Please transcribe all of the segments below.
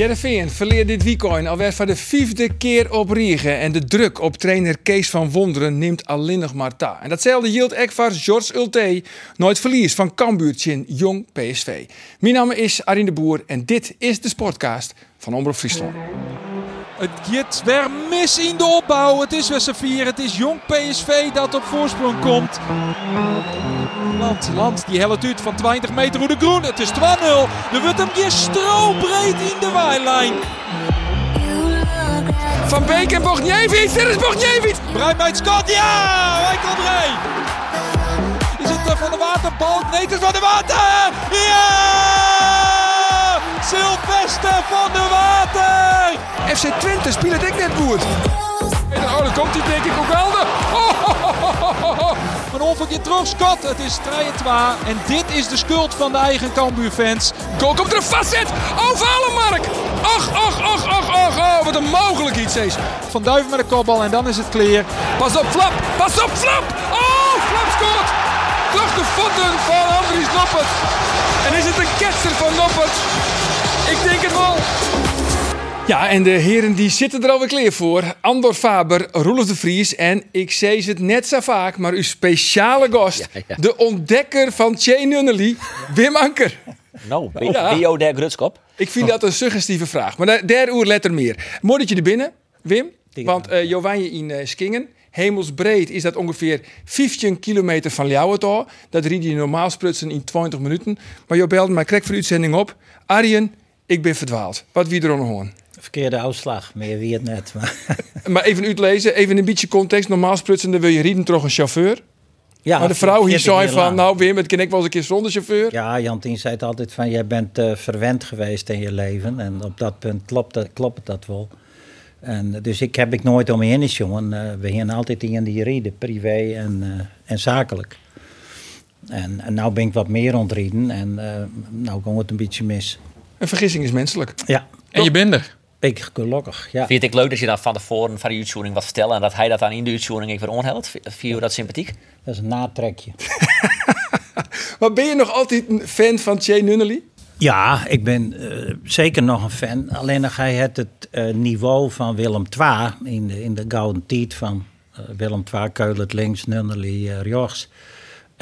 Jereveen verleert dit weekend alweer voor de vijfde keer op Riegen. En de druk op trainer Kees van Wonderen neemt alleen nog maar ta. En datzelfde hield ook George Ulte. Nooit verlies van Cambuurtje Jong PSV. Mijn naam is Arine de Boer en dit is de Sportcast van Omroep Friesland. Het gaat weer mis in de opbouw. Het is weer. Het is jong PSV dat op voorsprong komt. Land, Land, die helpt uit van 20 meter hoe de groen. Het is 2-0. Er wordt hem keer strobreed in de waailijn. Van Beek en Bogniewicz, dit is Bogniewicz! Bruin bij het Scott. Ja, hij komt erin. Is het eh, van de waterbalk? Nee, het is van de water. Ja! Sylvester van de Water. FC Twente speelt ik net goed. En oh, dan komt hij denk ik ook wel. Oh, oh, oh, oh, oh. Een onverkeerd terug, Scott. Het is 3-2. En dit is de schuld van de eigen Cambuurfans. Goal komt er vast zit. Overhalen Mark. Och, och, och, och, och. Wat een mogelijk iets is. Van Duiven met de kopbal en dan is het clear. Pas op Flap. Pas op Flap. Oh, Flap scoort. Toch de voeten van Andries Noppert. En is het een ketser van Noppert? Ik denk het wel. Ja, en de heren die zitten er alweer klaar voor. Andor Faber, Roelof de Vries en ik zei het net zo vaak, maar uw speciale gast, de ontdekker van Che Nunnely, Wim Anker. Nou, bio der Grutskop? Ik vind dat een suggestieve vraag, maar der uur let er meer. Mooi dat je er binnen, Wim, want uh, Jovanje in eh, Skingen. Hemelsbreed is dat ongeveer 15 kilometer van Ljouwertaal. Dat ried je normaal sprutsen in 20 minuten. Maar je belde mij krek voor de uitzending op. Arjen, ik ben verdwaald. Wat wie er hoorn? Verkeerde uitslag, meer wie het net. Maar, Maar even uitlezen, even een beetje context. Normaal sprutsen, dan wil je rieden toch een chauffeur. ja, maar de vrouw hier 40 zei van, lang. nou Wim, het ken ik wel eens een keer zonder chauffeur. Ja, Jantien zei het altijd van, jij bent eh, verwend geweest in je leven. En op dat punt klopt, dat- klopt dat wel. En, eh, dus ik heb ik nooit om me heen, is, jongen. Eh, we gingen altijd in die reden, privé en, en zakelijk. En, en nou ben ik wat meer ontrieden en nou ging het een beetje mis. Een vergissing is menselijk. Ja, En je bent er. Ben ik gelukkig, ja. Vind ik leuk dat je dan van tevoren van de uitzending wat vertelt en dat hij dat dan in de uitzending even onhelt? Vind je dat sympathiek? Dat is een natrekje. Maar ben je nog altijd een fan van Che Nunnely? Ja, ik ben eh, zeker nog een fan. Alleen dan ga je het, het eh, niveau van Willem II in de, in de gouden tijd van eh, Willem II, Keulert links, Nunnely eh, rechts.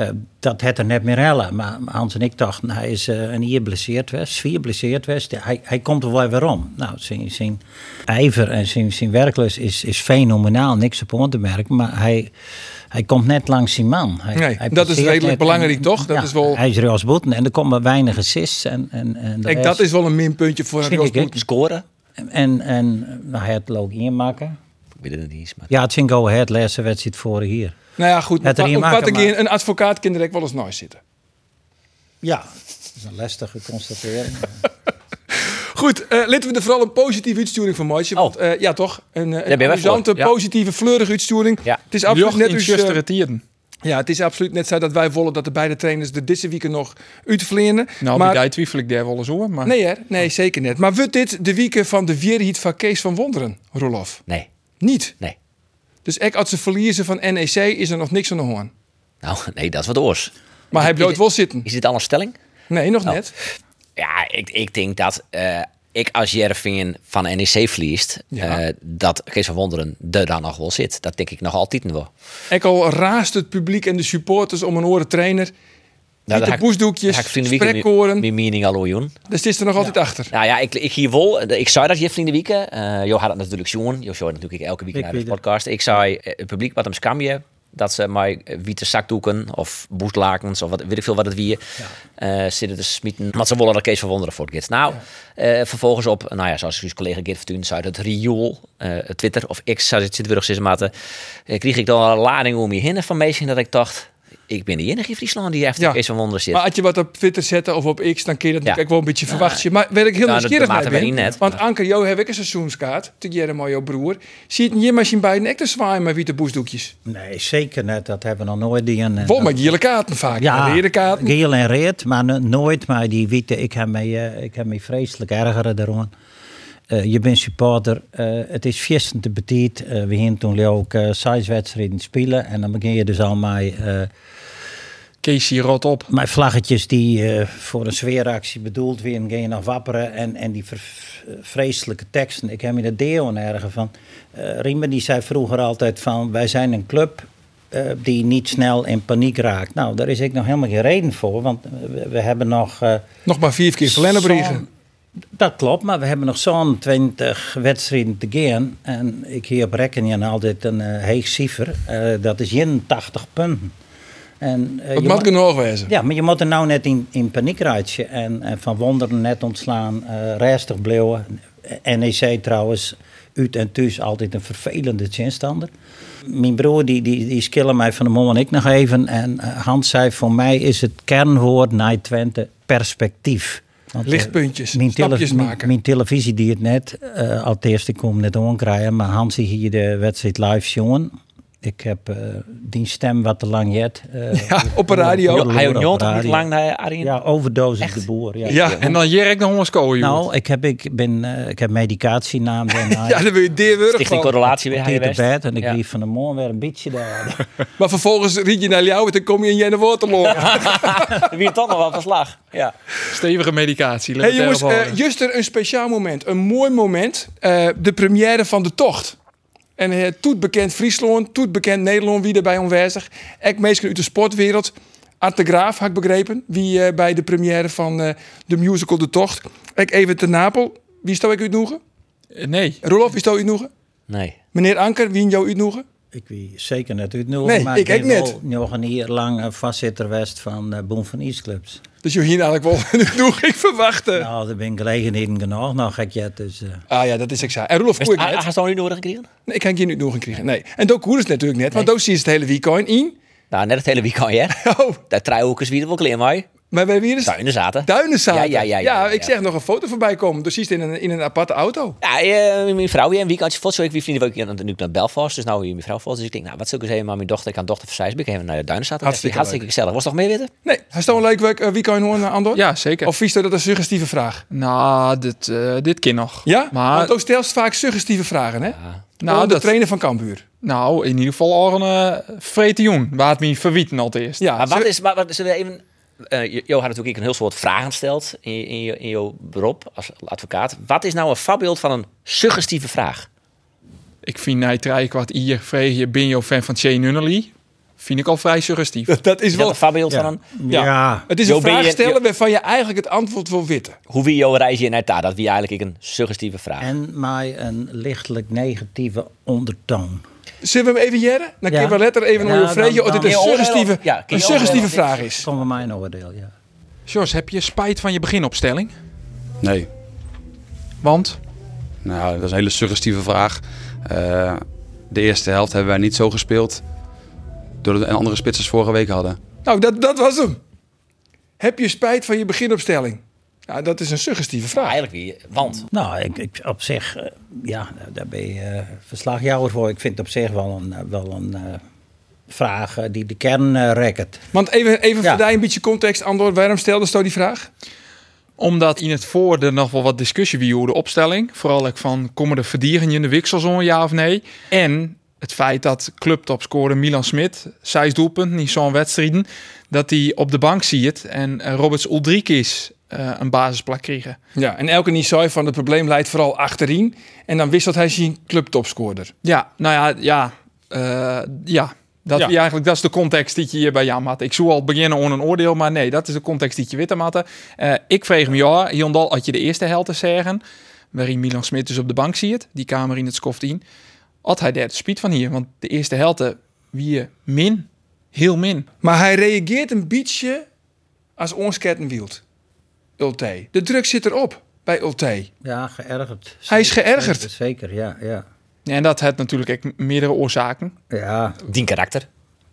Eh, dat het er net meer hellen. Maar Hans en ik dachten, hij is eh, een hier blesseerd geweest, vier blesseerd geweest. Hij, hij komt er wel weer om. Nou, zijn, zijn ijver en zijn, zijn werklust is, is fenomenaal, niks op aan te merken. Maar hij, hij komt net langs zijn man. Hij, Nee, hij dat is redelijk net en- belangrijk, toch? Dat ja, is wel- Hij is Reals Boeten en er komen weinig assists. En, en, en Kijk, rest- dat is wel een minpuntje voor een Vind ik, Jos hè? Boet. Scoren? En, en nou, hij had het ook inmaken. Ik weet het niet eens, maar... Ja, het ging go ahead, laatste wedstrijd vorig hier. Nou ja, goed. Het erin Wat, maken, wat een, maar- keer een advocaat kan direct wel eens nooit zitten. Ja, dat is een lastige constatering. Goed, eh laten we er vooral een positieve uitsturing van Moitje. Oh. Want eh, ja, toch? Een, eh, een amusante, ja. positieve, fleurige uitsturing. Ja. Het is absoluut Jocht net dus, justere eh. Ja, het is absoluut net zo dat wij willen dat de beide trainers de deze week nog uitvleenen. Nou, maar, die twijfel ik daar wel eens hoor. Maar Nee, hè? Nee, zeker niet. Maar wordt dit de weken van de weerhiet van Kees van Wonderen, Rolof? Nee, Niet. nee. Dus ek als ze verliezen van NEC is er nog niks aan de hoorn. Nou, nee, dat is wat oors. Maar hij dit- wel zitten. Is dit al een stelling? Nee, nog Oh. net. Ja, ik, ik denk dat eh, ik als Jervingen van NEC verliest, Ja. eh, dat Kees van Wonderen er dan nog wel zit. Dat denk ik nog altijd wel. Ik al raast het publiek en de supporters om een oren trainer. Nou, Witte poesdoekjes, vrienden sprekkoren. Mijn mening al. Dus het is er nog altijd achter. Nou ja, ik, ik hier wel. Ik zei dat je vrienden wieken. Eh Jo had het natuurlijk jongen. Jo zei natuurlijk elke week Ik naar de podcast. Ik zei eh, het publiek wat hem scamje. Dat ze mij eh, witte zakdoeken of boestlakens of wat, weet ik veel wat het wie eh, zitten te smieten. Maar ze willen dat Kees van Wonderen voortgaat. Nou, eh, vervolgens op, nou ja, zoals uw collega Geert Vertuin zei, het riool, eh, Twitter of X, zoals het zit weer nog steeds maten, eh, kreeg ik dan een lading om je heen van mensen dat ik dacht, ik ben de enige in Friesland die heeft Ja. Kees van Wonderen zit. Maar als je wat op Twitter zetten of op X, dan kun je dat Ja. natuurlijk wel een beetje verwachten. Maar waar ik heel Ja, dat- nieuwsgierig naar ben, net. want Anker, jou heb ik een seizoenskaart, te jaren met jouw broer. Zie je misschien bij een echt te zwaaien met witte boesdoekjes? Nee, zeker net. Dat hebben we nog nooit. Die en, Vol met gele kaarten vaak, Ja, rode kaarten. geel en reed, maar no- nooit maar die witte. Ik heb me, eh, ik heb me vreselijk ergeren daarom. Eh, je bent supporter, eh, het is vierstend te betiet. Eh, we gingen toen ook uh, zes wedstrijden spelen en dan begin je dus al met, eh, Casey rot op. met vlaggetjes die eh, voor een sfeeractie bedoeld ging je nog wapperen en, en die vreselijke teksten. Ik heb me de deo erger van. Eh Riemer die zei vroeger altijd van wij zijn een club eh, die niet snel in paniek raakt. Nou, daar is ik nog helemaal geen reden voor, want we, we hebben nog... Nog maar vier keer Verlennebriegen. zo'n- Dat klopt, maar we hebben nog zo'n 20 wedstrijden te gaan. En ik hier op Rekken altijd een heeg cijfer. Dat is 81 punten. En, eh, Dat je moet mo- genoeg wezen. ja, maar je moet er nou net in, in paniek raadje. En, en van wonderen net ontslaan, eh restig. NEC trouwens, uit en thuis altijd een vervelende zinstander. Mijn broer die, die, die skillen mij van de mom en ik nog even. En eh, Hans zei, voor mij is het kernwoord naar Twente perspectief. Want, Lichtpuntjes, mijn, stapjes maken. mijn televisie die het net, eh al het eerst, ik kom net omkrijgen. Maar Hans die hier de wedstrijd live jongen. Ik heb eh, die stem wat te lang jet. eh, Ja, op de radio. Hij toch niet lang naar Arjen? Ja, overdosis de boer. Ja. Ja, En dan Jerk nog eens. Nou, ik heb, ik ben, eh, ik heb medicatie naam ja, dan wil je deerwurig Stichting van. Correlatie weer geweest. bed en ik Ja. liep van de morgen weer een beetje daar. Maar vervolgens riet je naar jou en dan kom je in Jenne Waterloo. Wie toch nog wel verslag. Ja. Stevige medicatie. Hey jongens, houden. Juster, een speciaal moment. Een mooi moment. Eh, de première van de tocht. En eh toet bekend Friesland, toet bekend Nederland, wie erbij aanwezig. Ik meestal uit de sportwereld. Art de Graaf, had ik begrepen. Wie eh, bij de première van eh, de musical De Tocht. Ik even te Napel. Wie stel ik uitnoegen? Nee. Rolof, wie stel u uitnoegen? Nee. Meneer Anker, wie in jou uitnoegen? Ik wie zeker net uit nul. Nee, maar ik ben ook net. wel nog een jaar lang eh, vastzitter west van uh, Boom van Eastclubs. Dus je hier eigenlijk wel een uitnoeging verwachten. Nou, daar ben gelegenheden genoeg nog. Gek je, dus, eh, Ah ja, dat is exact. En Rolof, koe ik net. Hij zou nu nodig gekregen? Nee, ik kan geen uitnodiging krijgen. Nee. En Doku Koers natuurlijk net, want Doku zie je het hele weekend in. Nou, net het hele weekend, hè? Oh, Daar trouwens weer wel klein mee. Maar wij weer eens Tuinen zaten. duinen zaten. Ja, ja, ja, ja, ja, ik ja. zeg nog een foto voorbij komen. Dus zie je het in een, in een aparte auto. Ja, eh, mijn vrouw hier een weekendje voort. Zo ik wie vrienden ook nu naar Belfast. Dus nou hier mijn vrouw voort. Dus ik denk, nou, wat zou ik eens even maar mijn dochter. Ik kan dochter van Sijsbeek even naar de duinen zaten. Hartstikke Hartstikke gezellig. Was toch mee weten? Nee, hij staat een leuk week, uh, weekend hoor, Andor. Ja, zeker. Of vies je dat een suggestieve vraag? Nou, dit, eh dit kind nog. Ja? Maar, Want ook stelt vaak suggestieve vragen, hè? nou, Nou, de dat, trainer van Cambuur. nou, in ieder geval al een uh, jong. Waar het me verwieten al het eerst. Ja, Maar wat is, maar, wat, zullen we even... eh Jo had natuurlijk een heel soort vragen gesteld in, je- in, je, in jouw beroep als advocaat. Wat is nou een voorbeeld van een suggestieve vraag? Ik vind drie kwart hier vreeg je, ben je fan van Shane Nunnally? Vind ik al vrij suggestief. dat is Is dat wel... een voorbeeld ja. van een... Ja. ja. Het is Jo, een vraag je- stellen Jo- waarvan je eigenlijk het antwoord wil weten. Hoe wie jouw reis hier naar daar? Dat wie eigenlijk een suggestieve vraag. En mij een lichtelijk negatieve ondertoon. Zullen we hem even jaren? Dan Ja. kun je wel letter even naar je dan- of dit een suggestieve, ja, een suggestieve vraag is. Van mijn oordeel, ja. Jos, heb je spijt van je beginopstelling? Nee. Want? Nou, dat is een hele suggestieve vraag. Eh, de eerste helft hebben wij niet zo gespeeld. Doordat we een andere spitsers vorige week hadden. Nou, dat, dat was hem. Heb je spijt van je beginopstelling? Nou, dat is een suggestieve vraag. Eigenlijk wie, want. Nou, ik, ik, op zich, eh, ja, daar ben je eh, verslagjouwer voor. Ik vind het op zich wel een, eh, wel een eh, vraag die de kern rekt. Want even, even Ja. voor jou een beetje context, Andor. Waarom stelde ze die vraag? Omdat in het voor er nog wel wat discussie wie over de opstelling. Vooral ook van, komen er verdieren in de wiksel zo'n ja of nee? En het feit dat clubtopscorer Milan Smit, zes doelpunten in zo'n wedstrijden, dat hij op de bank ziet en Roberts Ulrikis eh een basisplek kregen. Ja, en elke niet zei van het probleem leidt vooral achterin. En dan wisselt hij zijn clubtopscorer. Ja, nou ja, ja, eh, ja. Dat, Ja. eigenlijk, dat is de context die je hier bij Jan had. Ik zou al beginnen on een oordeel, maar nee, dat is de context die je witte had. Eh ik vreeg me ja, Jondal, had je de eerste helft te zeggen, waarin Milan Smit dus op de bank ziet, die kamer in het skoft in, had hij daar de speed van hier. Want de eerste helft wie min, heel min. Maar hij reageert een beetje als ons Kettenwield. Ulte. De druk zit erop bij Ulte. Ja, geërgerd. Hij is geërgerd. Zeker, ja, ja. En dat had natuurlijk ook meerdere oorzaken. Ja, Die karakter.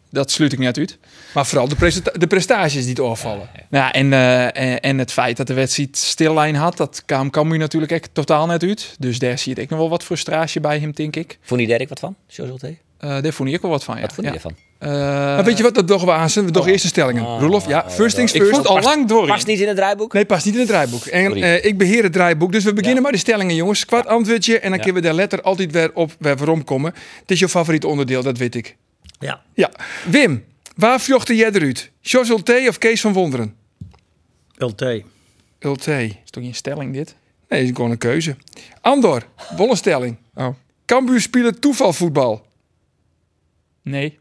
dat sluit ik net uit. Maar vooral de, presta- de prestaties die het overvallen. Nou ja, en, eh, en, en het feit dat de wedstrijd stillijn had, dat kwam Cambuur natuurlijk echt totaal net uit. Dus daar zie je ook nog wel wat frustratie bij hem, denk ik. Vond je daar ook wat van? Zo zult Eh daar vond ik ook wel wat van, ja. Wat vond je ja. ervan? Eh, maar weet je wat, dat doen we aan. We doen eerste stellingen. Oh. Roelof, ja, first things ik first. vond het al lang door. Past niet in het draaiboek? Nee, past niet in het draaiboek. En eh, ik beheer het draaiboek, dus we beginnen maar de stellingen, jongens. Kwart antwoordje en dan kunnen we daar letter altijd weer op weer waarom komen. Het is je favoriet onderdeel, dat weet ik. Ja. Ja. Wim, waar vjochte jij eruit? Jos Ulte of Kees van Wonderen? Ulte. Ulte. Is toch geen stelling dit? Nee, is gewoon een keuze. Andor, bollenstelling. Oh. Cambuur spelen toevalvoetbal. Nee.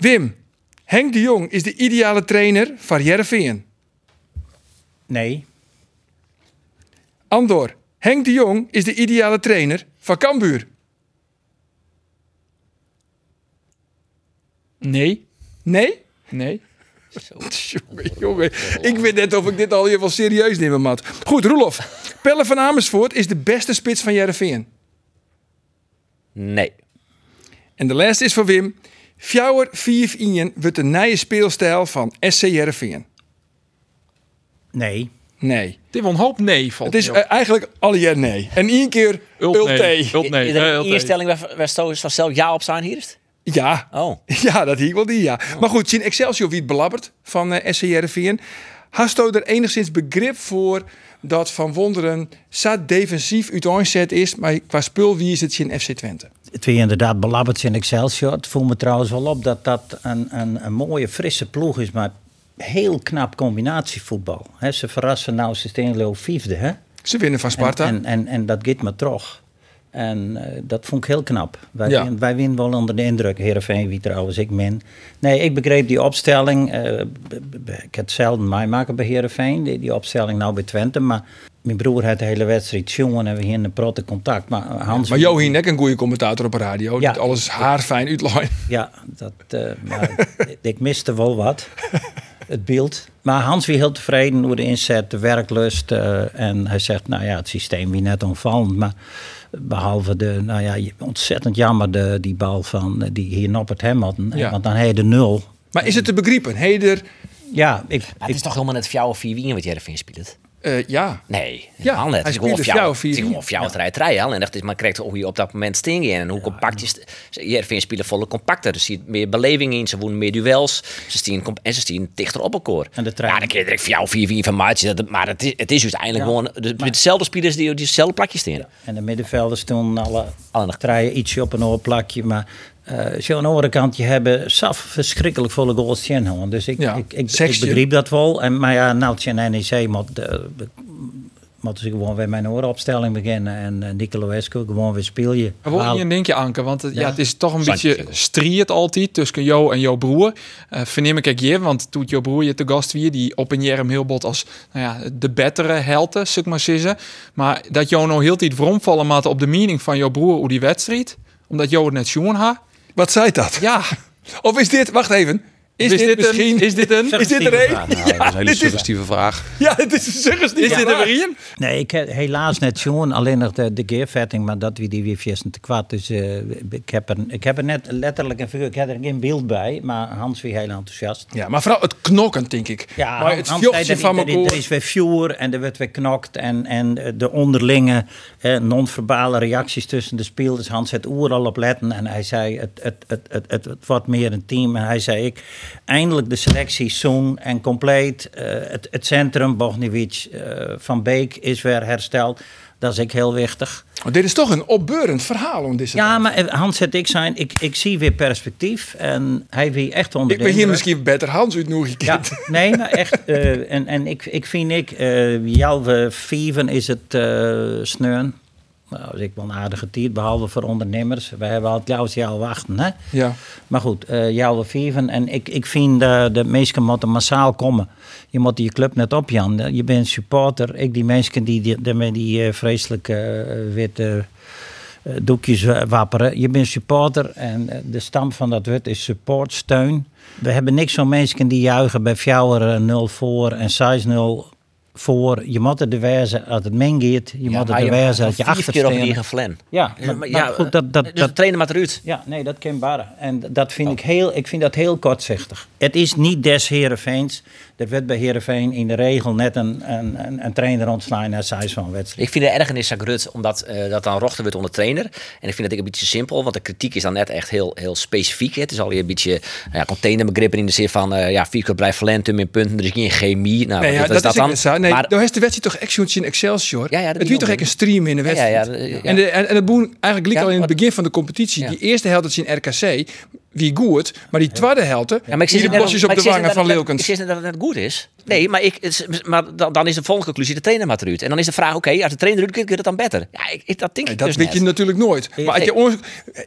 Wim, Henk de Jong is de ideale trainer van Jereveen. Nee. Andor, Henk de Jong is de ideale trainer van Cambuur. Nee. Nee? Nee. Jongen, jongen. Ik weet net of ik dit al hier wel serieus neem, Mat. Goed, Roelof. Pelle van Amersfoort is de beste spits van Jereveen. Nee. En de laatste is voor Wim. Fjouwer 4 Ien wordt de nieuwe speelstijl van SC Jereveen. Nee. Nee. Dit was een hoop nee, valt Het is eh, eigenlijk alle jaar nee. En één keer Ult nee. Ult nee. Nee. instelling waar, van zelf ja op zijn hier is? Ja. Oh. Ja, dat hier wel die, ja. Maar goed, zien Excelsior wie het belabbert van eh SC Jereveen. Hast u er enigszins begrip voor dat Van Wonderen zo defensief uiteenset is, maar qua spul wie is het in FC Twente? Het weer inderdaad belabberd in Excelsior. Het voelt me trouwens wel op dat dat een, een, een mooie frisse ploeg is, maar heel knap combinatievoetbal. Hè, ze verrassen nou Steenlo vijfde, hè? Ze winnen van Sparta. En, en, en, en dat gaat maar terug. En eh, dat vond ik heel knap. Wij, Ja. win- wij winnen wel onder de indruk. Heerenveen, wie trouwens, ik min. Nee, ik begreep die opstelling. eh, ik had zelden meemaken bij Heerenveen. Die, die opstelling nou bij Twente. Maar mijn broer had de hele wedstrijd jongen en we hier een protte contact. Maar Hans... maar Johin nek een goede commentator op de radio. Ja. Die alles haarfijn uitlijn. Ja, dat, eh, maar ik miste wel wat. Het beeld. Maar Hans was heel tevreden hoe de inzet, de werklust. eh, en hij zegt, nou ja, het systeem wie net onvallend. Maar behalve de, nou ja, ontzettend jammer de, die bal van, eh, die hier op het hem hadden. Ja. Want dan je de nul. Maar is het te begrijpen? Heder, Ja, ik, Maar het is toch helemaal net fjouw of vier wien wat Jervin speelt? Eh ja. Nee, ja, hij net. Het is speelde gewoon fjouw fjouw. of vier Het al. En dat is, maar krijgt hoe je op dat moment sting in. En hoe compact is Jervin spelen volle compacter. Er zit meer beleving in. Ze wonen meer duels. Ze staan comp- en ze staan dichter op elkaar. En de trein- Ja, dan kun je direct fjouw vier wien van maatje. Dat- Maar het is, het is uiteindelijk Ja, gewoon de, met dezelfde spelers die op diezelfde plakjes staan. En de middenvelders stonden alle, Alle nog. draaien ietsje op een oorplakje. Maar eh als je aan de andere kant, je hebben saf verschrikkelijk volle goals hoor. Dus ik, Ja, ik, ik, begreep dat wel. En, maar ja, nou, tje NEC moet, eh, moeten ze gewoon weer mijn orenopstelling beginnen. En uh, Nicolo Esco gewoon weer speel je. Maar wel je een dingje, Anke, want het, ja. Ja. het is toch een beetje strijd altijd tussen jou en jouw broer. Eh verneem ik ook je, want toen jouw broer je te gast wie die op een Jerem heel bot als nou ja, de betere helte, zeg maar zeggen. Maar dat jou nou heel tijd vromvallen maat op de mening van jouw broer hoe die wedstrijd, omdat jou het net jongen ha. Wat zei dat? Ja, Of is dit, wacht even. Is, is, dit, dit misschien... een, is dit een, is dit er een? vraag. Nou, dat is een hele dit is- suggestieve vraag. Ja, het is een suggestieve is dit er weer in? Nee, ik heb helaas net jongen, alleen nog de, de gearvetting, maar dat wie die viesten te kwaad. Dus eh, ik, heb er, ik heb er net letterlijk en figuur, ik heb er geen beeld bij, maar Hans weer heel enthousiast. Ja, maar vooral het knokken, denk ik. Ja, maar het Hans van er- er, er is weer vuur en er wordt weer knokt. En, en de onderlinge eh, non-verbale reacties tussen de spelers. Hans het oer al op letten. En hij zei, het, het, het, het, het, het wordt meer een team. En hij zei, ik, eindelijk de selectie zoen en compleet. Eh, het, het centrum, Bogniewicz, eh, Van Beek is weer hersteld. Dat is ook heel wichtig. Oh, dit is toch een opbeurend verhaal om deze Ja, maar eh, Hans en ik zijn, ik, ik zie weer perspectief. En hij wie echt onder Ik ben hier misschien beter Hans uit nog Ja, nee, maar echt. en, en ik, ik vind ik, Jalve Vieven is het sneun. Nou, dat ik wel een aardige tijd, behalve voor ondernemers. We hebben altijd jouw jou wachten, hè? Ja. Maar goed, eh Jalve Vieven. En ik, ik vind eh, de mensen moeten massaal komen. Je moet je club net op, Jan. Je bent supporter. Ik die mensen die, die, die met die eh, vreselijke eh, witte eh, doekjes wa- wapperen. Je bent supporter en eh, de stam van dat wit is support, steun. We hebben niks van mensen die juichen bij Fjouwer eh, 0 voor en 6-0 voor, je moet er wezen als het men gaat, je moet er wezen als je Vier keer op die flan. Ja, Ja, maar, ja, goed, dat, dat, Dus dat, de trainer maar eruit. ja, nee, dat kan barren. En dat vind ik heel, ik vind dat heel kortzichtig. Het is niet des Heerenveens. Er werd bij Heerenveen in de regel net een, een, een, een trainer ontslaan na zes van wedstrijd. Ik vind het ergernis aan Rut, omdat eh, dat dan rochter wordt onder trainer. En ik vind dat ik een beetje simpel, want de kritiek is dan net echt heel, heel specifiek. hè. Het is al een beetje nou ja, containerbegrippen in de zin van, eh ja, vier keer blijft Valentum in punten, er is geen chemie. Nou, Nee, ja, wat dat, is dat is dan? Nee, maar, dan heeft de wedstrijd toch action in Excelsior. Ja, ja, dat het wie toch echt een stream in de Ja, ja, wedstrijd. ja, ja. En, de, en, en het boen eigenlijk liep Ja, al in het begin van de competitie. Ja. Die eerste helft dat is in RKC, wie goed, maar die tweede helft, ja, maar ik die de dat- bosjes op de wangen van dat- Ik Lilkens. zeg dat het net goed is. Nee, maar, ik, maar dan, dan is de volgende conclusie de trainer maar eruit. En dan is de vraag, oké, als de trainer eruit kun je het dan beter. Ja, ik, ik- dat denk Nee, ik dat dus weet net. je natuurlijk nooit. Maar als je ons-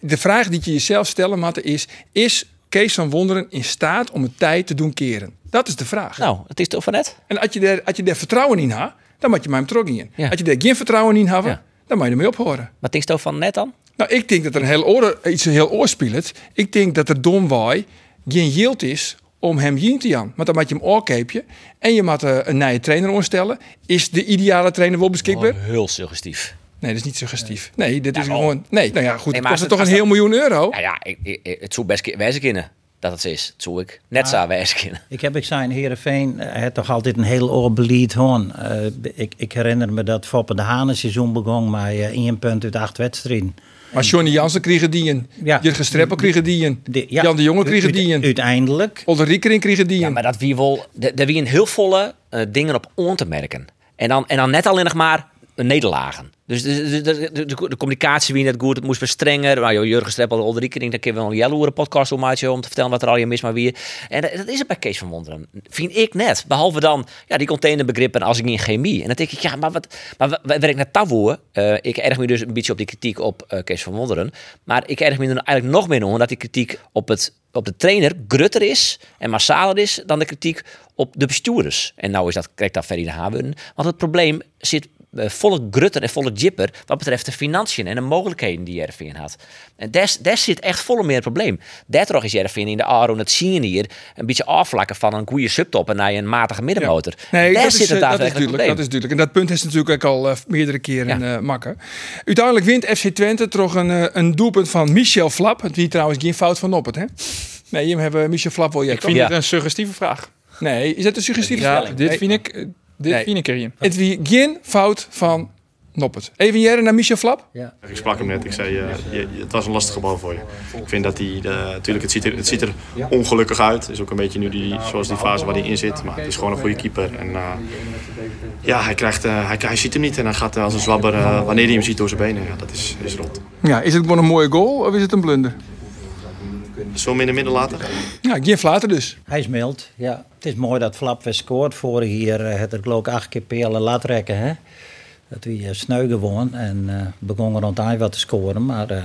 de vraag die je jezelf stellen moet is, is Kees van Wonderen in staat om het tijd te doen keren? Dat is de vraag. Nou, het is toch van net? En als je, daar, als je daar vertrouwen in hebt, dan moet je mij hem terug in. Ja. Als je daar geen vertrouwen in Ja. dan moet je ermee ophoren. Wat denk je toch van net dan? Nou, ik denk dat er een heel oor, iets heel oor speelt. Ik denk dat er Don Waai geen yield is om hem heen te gaan. Want dan moet je hem oorkeepje en je moet eh, een nieuwe trainer omstellen. Is de ideale trainer wel beschikbaar? Oh, heel suggestief. Nee, dat is niet suggestief. Nee, dit is gewoon... Nee, nou ja, goed, Nee, het maar kost als toch het- een heel miljoen euro? Ja, ja ik, het zou best wijzen kunnen dat het zo is. Het zou ik net zo wijzen kunnen. Ik heb ik zijn Heerenveen, hij had toch altijd een heel oor beleid hoorn. Eh, ik, ik herinner me dat Foppe de Hanen seizoen begon met eh, één punt uit acht wedstrijden. Maar Johnny Jansen kregen die een. Ja. Jurgen Streppel kregen die een. De- ja, Jan de Jonge kregen uite- die een. Uiteindelijk. Older Riekering kregen die Ja, een. maar dat wie wel, er wie een heel volle eh, dingen op on te merken. En dan, en dan net alleen nog maar nederlagen. Dus de, de, de, de, communicatie wie net goed, het moest weer strenger. Maar joh, Jurgen Streppel, Ulrike, denk, kunnen we wel een jaloere podcast om maken om te vertellen wat er al je mis maar weer. En dat, dat is het bij Kees van Wonderen. Vind ik net. Behalve dan ja, die containerbegrippen als ik in chemie. En dan denk ik, ja, maar wat, maar wat- werk naar Tavoe. Eh ik erg me dus een beetje op die kritiek op eh, Kees van Wonderen. Maar ik erg me er eigenlijk nog meer om dat die kritiek op het op de trainer grutter is en massaler is dan de kritiek op de bestuurders. En nou is dat, krijgt dat Ferry de Haven. Want het probleem zit volle grutter en volle jipper wat betreft de financiën en de mogelijkheden die Jervin had. En daar, zit echt volle meer probleem. Daardoor is Jervin in de Aro het zien hier een beetje afvlakken van een goede subtop naar een matige middenmotor. Nee, daar dat zit is, het eh, dat is duidelijk. probleem. Dat is duidelijk. En dat punt is natuurlijk ook al eh, meerdere keren Ja. eh makken. Uiteindelijk wint FC Twente toch een, eh, een doelpunt van Michel Flap. Het wie trouwens geen fout van op het, hè? Nee, hem hebben Michel Flap wel jij Ik vind Ja. het een suggestieve vraag. Nee, is dat een suggestieve Ja, stelling? dit Nee. vind ik, eh, dit Nee. vind ik erin. Het wie geen fout van Noppert. Even jaren naar Michel Flap. Ik sprak hem net, ik zei, eh, je, het was een lastige bal voor je. Ik vind dat hij, eh, natuurlijk, het ziet, er, het ziet er ongelukkig uit. Het is ook een beetje nu die, zoals die fase waar hij in zit. Maar het is gewoon een goede keeper. En eh, ja, hij, krijgt, eh, hij, hij ziet hem niet en hij gaat als een zwabber eh, wanneer hij hem ziet door zijn benen. Ja, dat is, is rot. Ja, is het gewoon een mooie goal of is het een blunder? Zo minder midden later. Ja, geen flater dus. Hij is mild, ja. Het is mooi dat Flap weer scoort. Vorig jaar eh, het er geloof ik acht keer pelen laat rekken, hè. Dat we uh, sneu gewoon en eh begon rond eind wat te scoren, maar eh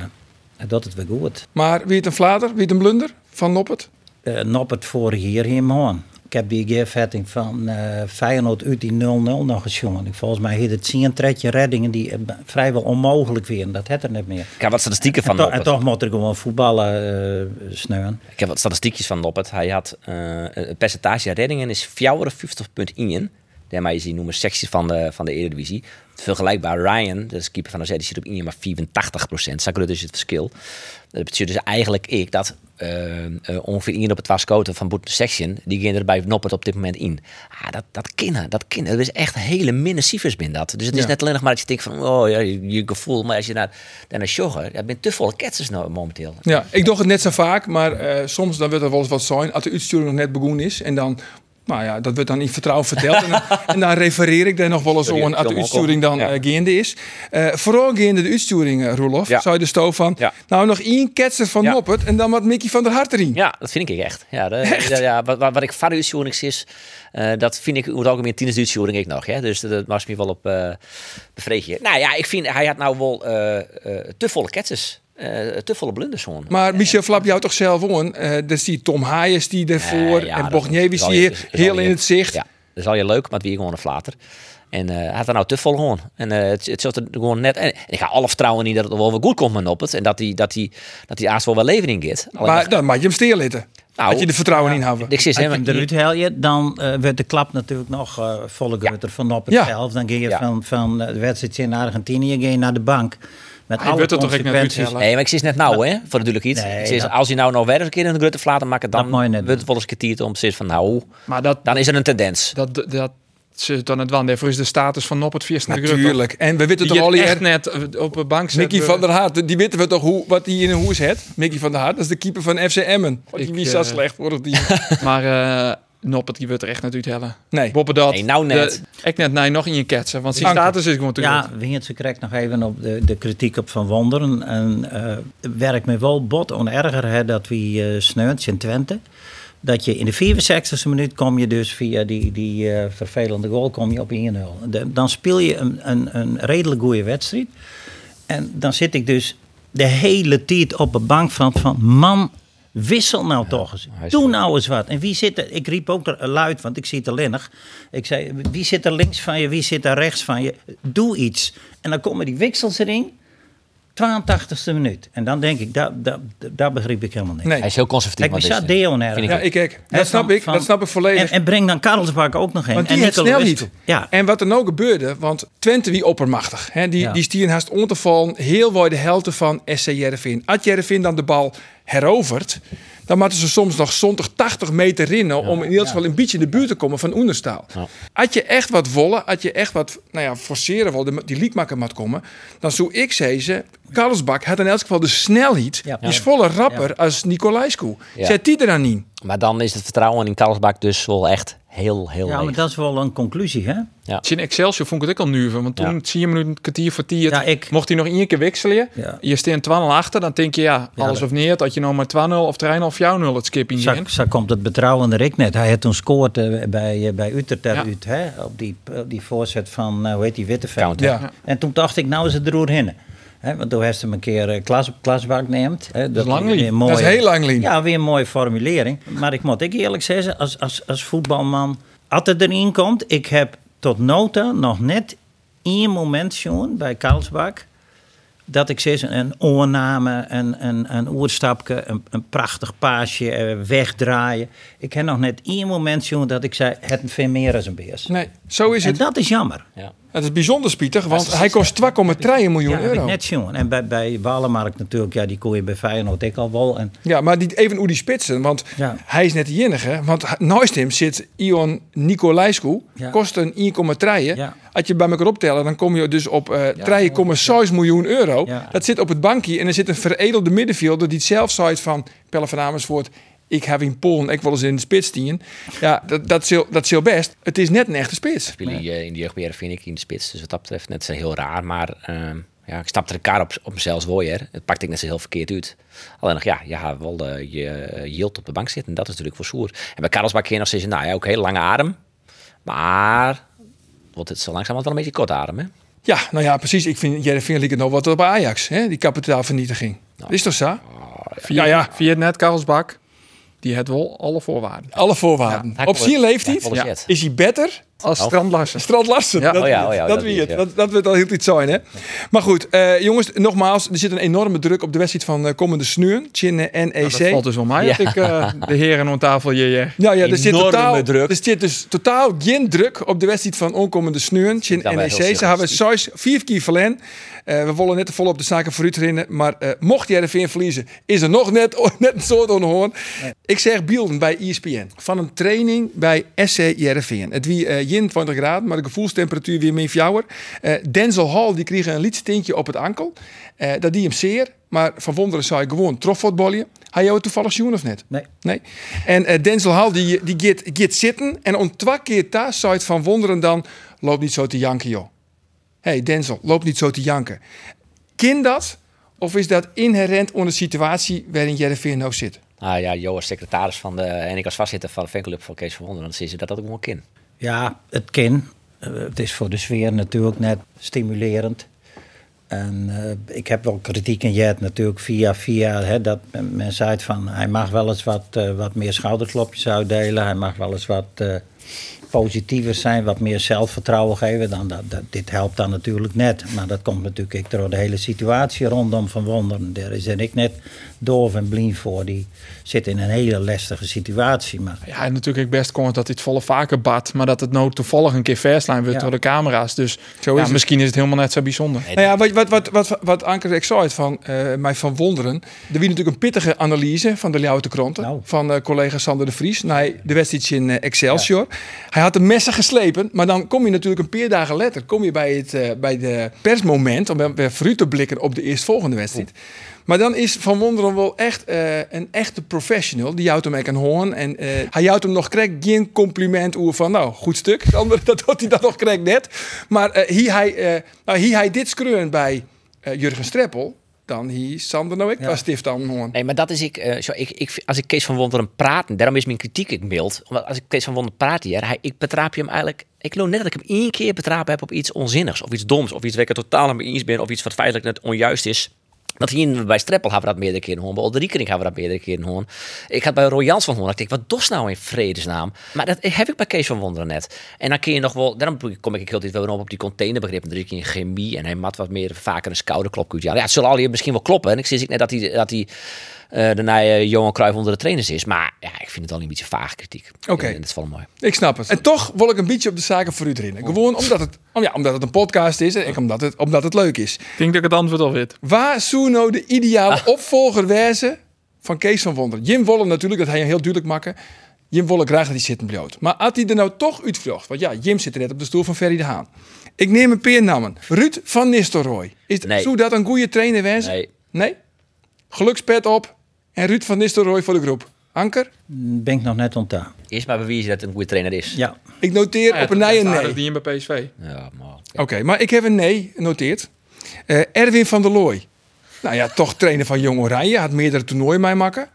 hij doet het weer goed. Maar wie het een flater, wie het een blunder van Noppert? Uh, Noppert vorig jaar hier gewoon. Ik heb die geervetting van eh Feyenoord uit die 0-0 nog eens jongen. Volgens mij heeft het zien tretje reddingen die eh, vrijwel onmogelijk weer. Dat het er niet meer. Ik heb wat statistieken van En, to- en Noppert. toch moet er gewoon voetballen uh, sneuen. Ik heb wat statistiekjes van Noppert. Hij had eh, het percentage reddingen is 54,1. Daarmee is hij nummer 16 van de, van de Eredivisie. Vergelijkbaar Ryan, dat is keeper van de Z, die zit op 1 maar 84 procent. Is het verschil. Dat betekent dus eigenlijk ik dat uh, uh, ongeveer 1 op het wascoten van Boet Section, die gaan er bij Noppert op dit moment in. Ah, dat, dat kennen, dat kennen. Dat is echt hele minne cijfers binnen dat. Dus het is Ja. net alleen nog maar dat je denkt van, oh ja, je, je gevoel. Maar als je naar, naar joggen, dat bent te volle ketsers nou momenteel. Ja, ik doe het net zo vaak, maar eh, soms dan wordt er wel eens wat zijn als de uitsturing nog net begonnen is. En dan, nou ja, dat wordt dan in vertrouwen verteld. en, dan, en dan refereer ik daar nog wel eens om als de uitsturing dan Ja. eh, gaande is. Eh, vooral gaande de uitsturing, eh, Roelof, Ja. zou je de stoof van, Ja. nou nog één ketser van Ja. Noppert en dan wat Mickey van der Hart erin. Ja, dat vind ik echt. Ja, de, ja, ja, wat, wat ik van de is, eh, dat vind ik over het algemeen tieners de ik nog. Hè? Dus dat was me wel op uh. Nou ja, ik vind hij had nou wel te volle ketsers. Eh, te volle blunders gewoon. Maar Michel Flap jou toch zelf on. Eh er zie Tom Hayes die ervoor Eh, ja, en dat- Bogniewicz dat is al je- hier is- heel je- in het zicht. Ja, dat is al je leuk, maar het weer gewoon een flater. En eh, hij had er nou te vol gewoon. En eh, het, het zat er gewoon net. En, en ik ga alle vertrouwen in dat het wel weer goed komt met Noppert. En dat hij dat die, dat die aast wel wel leven in gaat. Alleen Maar dan mag je hem steerlitten. Nou, dat je er vertrouwen in houden. ik je hem. hem eruit haal je, dan eh, werd de klap natuurlijk nog eh volle grutter van op het Ja. zelf. Dan ging je Ja. van, van eh, de wedstrijd in Argentinië ging je naar de bank. Met Hij alle werd er net consequenties. Nee, maar ik zie het net nou, hè, voor de duidelijkheid. Nee, ik zie, dat- als hij nou nog weer eens een keer in de grutte maakt, dan je net wordt het wel eens kwartier om te zeggen van nou, Maar dat, dan is er een tendens. dat, dat, dat zit dan het. Daarvoor is de status van Noppert Vierst Natuurlijk. En we weten Die toch al je echt net eh, op de bank zet. Mickey van der Hart, die weten we toch hoe, wat hij in een hoes heeft? Mickey van der Hart, dat is de keeper van FC Emmen. Oh, die is zo eh, slecht voor het team. Maar eh Noppert, die wordt er echt net uithellen. Nee. Boppen dat. Nee, nou net. Ik net nee, nog in je ketsen. Want zijn Anker. status is gewoon te Ja, groot. Wientse krijgt nog even op de, de kritiek op Van Wonderen. En eh werkt me wel bot on erger hè, dat we eh sneunt in Twente. Dat je in de 64e minuut kom je dus via die, die eh, vervelende goal kom je op 1-0. De- Dan speel je een, een, een redelijk goede wedstrijd. En dan zit ik dus de hele tijd op de bank van, van man, wissel nou toch eens. Doe goed. nou eens wat. En wie zit er, ik riep ook er luid, want ik zie het alleen nog. Ik zei, wie zit er links van je, wie zit er rechts van je? Doe iets. En dan komen die wissels erin. 82e minuut. En dan denk ik, dat, dat, dat begreep ik helemaal niet. Nee. Hij is heel conservatief. Kijk, we maar zat dit- Deo naar. vind ik Ja, ik kijk. Hè, Dat snap van- ik. van- Dat snap ik volledig. En, en breng dan Karlsbak ook nog in. Want en het snel niet. Ja. En wat er nou gebeurde, want Twente wie oppermachtig. Hè, die, Ja. die stieren haast om te vallen. Heel waar de helft van SC Jereveen. Als Jereveen dan de bal herovert, dan moeten ze soms nog zondag 80 meter rennen om in ieder geval een beetje in de buurt te komen van Oenerstaal. Als je echt wat willen, als je echt wat nou ja, forceren wil, die liedmaker moet komen, dan zou ik zeggen, Karlsbak had in elk geval de snelheid. Ja. Die is volle rapper als Nicolaescu. Ja. Zet die er dan in. Maar dan is het vertrouwen in Karlsbak dus wel echt heel, heel ja, leeg. maar dat is wel een conclusie, hè? In Excelsior vond ik het ook al nuven. Want toen Ja. zie je hem nu een kwartier voor tier. Ja, ik- Mocht hij nog één keer wisselen. Ja. Je staat 12 achter. Dan denk je ja, alles dat- of niet. Dat je nou maar 2-0 of 3-0 of 4-0 het skipping Zo, in. zo komt het betrouwen er ik net. Hij had toen scoort eh, bij, eh, bij Utrecht hè? Op die, op die voorzet van, eh, hoe heet die, Witteveld. En toen dacht ik, nou is het er doorheen. Hè, want toen heeft hem een keer eh, klas, klasbak neemt. Hè, dat lang weer mooie- Dat is heel lang. Ja, weer een mooie formulering. Maar ik moet ik eerlijk zeggen, als, als, als voetbalman, als het erin komt, ik heb tot nota nog net één moment zien bij Karlsbak. Dat ik zeg, een oorname, een, een, een oerstapje, een, een prachtig paasje, eh, wegdraaien. Ik heb nog net één moment zien dat ik zei, het veel meer als een beers. Nee, zo is En het. dat is jammer. Ja. Het is bijzonder spietig, want hij kost 2,3 miljoen Ja, heb ik euro. net zien. En bij, bij Walemarkt natuurlijk, ja, die kon je bij Feyenoord ik al wel. En Ja, maar die, even hoe die spitsen, want Ja. hij is net de enige. Want naast hem zit Ion Nicolaescu, Ja. kost een 1,3. Ja. Als je bij elkaar optellen, dan kom je dus op eh 3,6 miljoen euro. Ja. Dat zit op het bankje en er zit een veredelde middenvelder die het zelf zei van Pelle van Amersfoort. Ik heb in Polen, ik wel eens in de spits stien. Ja, dat, dat, zal, dat zal best. Het is net een echte spits. Spelen eh, in de jeugdbeheer vind ik in de spits. Dus wat dat betreft net zo heel raar. Maar ehm, ja, ik snapte elkaar op, op mezelf weer. Het pakte ik net zo heel verkeerd uit. Alleen nog, ja, je gaat wel eh, je yield op de bank zitten. En dat is natuurlijk voor Soer. En bij Karlsbak kun je nog steeds, nou ja, ook heel lange adem. Maar wordt het zo langzaam wel een beetje kort adem, hè? Ja, nou ja, precies. Ik vind Jereveen liep het nog wat op Ajax. Hè? Die kapitaalvernietiging. Dat is toch zo? Via, Ja, ja. via het net Karlsbak. Die had wel alle voorwaarden. Alle voorwaarden. Hij op zijn hij leeftijd Ja. shit. is hij beter Als Oh. Strand Larsen. Strand Larsen. Ja. Dat, Oh ja, oh ja, dat, dat wie het. Dat, dat wordt al heel iets zijn, hè? Maar goed, eh, jongens, nogmaals, er zit een enorme druk op de wedstrijd van eh, komende snuren. Chin en Nou, dat NEC. valt dus wel mij. Dat ik eh, de heren aan tafel je. je- ja, ja, er zit, enorme totaal, druk. er zit dus totaal geen druk op de wedstrijd van onkomende snuren. Chin en NEC. Ze hebben zes, vier keer verlen. We willen net te vol op de zaken vooruit rennen. Maar mocht jij de verliezen, is er nog net, net een soort onhoorn. Ik zeg beelden bij E ESPN. Van een training bij SC Jereveen. Het wie 21 graden, maar de gevoelstemperatuur weer min fjouwer. Eh Denzel Hall die kreeg een liedstintje op het ankel. Eh, dat die hem zeer. Maar Van Wonderen zei gewoon trofvoetballen. Hij jou het toevallig zien of net? Nee. Nee. En eh, Denzel Hall die, die gaat, gaat zitten. En om twee keer thuis zei het Van Wonderen dan... Loop niet zo te janken, joh. hey Denzel, loop niet zo te janken. Kind dat? Of is dat inherent onder de situatie waarin Jereveen nou zit? Nou ja, Jo als secretaris van de... En ik als voorzitter van de fanclub van Kees van Wonderen. Dan zie je dat dat ook gewoon kind. Ja, het kan. Eh, het is voor de sfeer natuurlijk net stimulerend. En eh, ik heb wel kritiek in Jet natuurlijk via via hè, dat men zei van hij mag wel eens wat, eh, wat meer schouderklopjes uitdelen. Hij mag wel eens wat, positiever zijn, wat meer zelfvertrouwen geven. Dan dat, dat, dit helpt dan natuurlijk net. Maar dat komt natuurlijk ook door de hele situatie rondom Van Wonderen. Daar is en ik net doof en blind voor. Die zit in een hele lastige situatie. Maar Ja, en natuurlijk best kon het dat dit volle vaker bad, maar dat het nou toevallig een keer verslaan wordt Ja. door de camera's. Dus Zo ja, is het. misschien is het helemaal net zo bijzonder. Nou ja, wat, wat, wat, wat, wat Anker ik zei het van eh, mij van wonderen. Er was natuurlijk een pittige analyse van de Ljouwte Kranten. Nou. Van eh, collega Sander de Vries. naar de wedstrijd in eh, Excelsior. Hij had de messen geslepen. Maar dan kom je natuurlijk een paar dagen later. Kom je bij, het, eh, bij de persmoment. Om weer vooruit te blikken op de eerstvolgende wedstrijd. Maar dan is Van Wonderen wel echt eh, een echte professional. Die houdt hem ook aan hoorn. En eh, hij houdt hem nog krek geen compliment over van... Nou, goed stuk. Andere, dat had hij dan nog krek net. Maar hier, hij, nou, hier hij dit skreun bij Jurgen Streppel... dan hier Sander nou ik Ja. was stift aan hoorn. Nee, maar dat is ik, eh, zo, ik, ik. Als ik Kees van Wonderen praten, daarom is mijn kritiek ik mild. Omdat als ik Kees van Wonderen praat hier, hij, ik betraap je hem eigenlijk. Ik geloof net dat ik hem één keer betrapen heb op iets onzinnigs. Of iets doms. Of iets waar ik het totaal mee eens ben. Of iets wat feitelijk net onjuist is. Dat hier bij Streppel hebben we dat meerdere keren horen. Bij Olderikering hebben we dat meerdere keren horen. Ik had bij Royals van horen. Ik denk, wat dos nou in vredesnaam? Maar dat heb ik bij Kees van Wonderen net. En dan kun je nog wel... Daarom kom ik heel dit wel op op die containerbegrippen. Keer in chemie. En hij mat wat meer vaker een schouderklop. Ja, het zullen al hier misschien wel kloppen. En ik zie net dat hij... Dat hij eh de nieuwe Johan Cruijff onder de trainers is. Maar ja, ik vind het al een beetje vaag kritiek. Oké. En dat is wel mooi. Ik snap het. En toch wil ik een beetje op de zaken voor u erin. Gewoon omdat het, om, ja, omdat het een podcast is. En ik omdat het, omdat het leuk is. Ik denk dat ik het antwoord al weet. Waar zou nou de ideale opvolger wezen van Kees van Wonderen? Jim Wolle natuurlijk, dat hij heel duidelijk maken. Jim Wolle graag dat hij zit en bloot. Maar had hij er nou toch uitvlocht? Want ja, Jim zit er net op de stoel van Ferry de Haan. Ik neem een peer namen. Ruud van Nistelrooy. Is, Nee. Dat een goede trainer wezen? Nee. Nee? Gelukspet op. En Ruud van Nistelrooy voor de groep. Anker? ben ik nog net ontdaan. Eerst maar bewijzen dat het een goede trainer is. Ja, Ik noteer Ja, op een nee is en nee. Die in bij PSV. Ja, maar... Oké, maar ik heb een nee genoteerd. Eh, Erwin van der Looy. Nou ja, toch trainer van Jong Oranje. Had meerdere toernooien mee maken.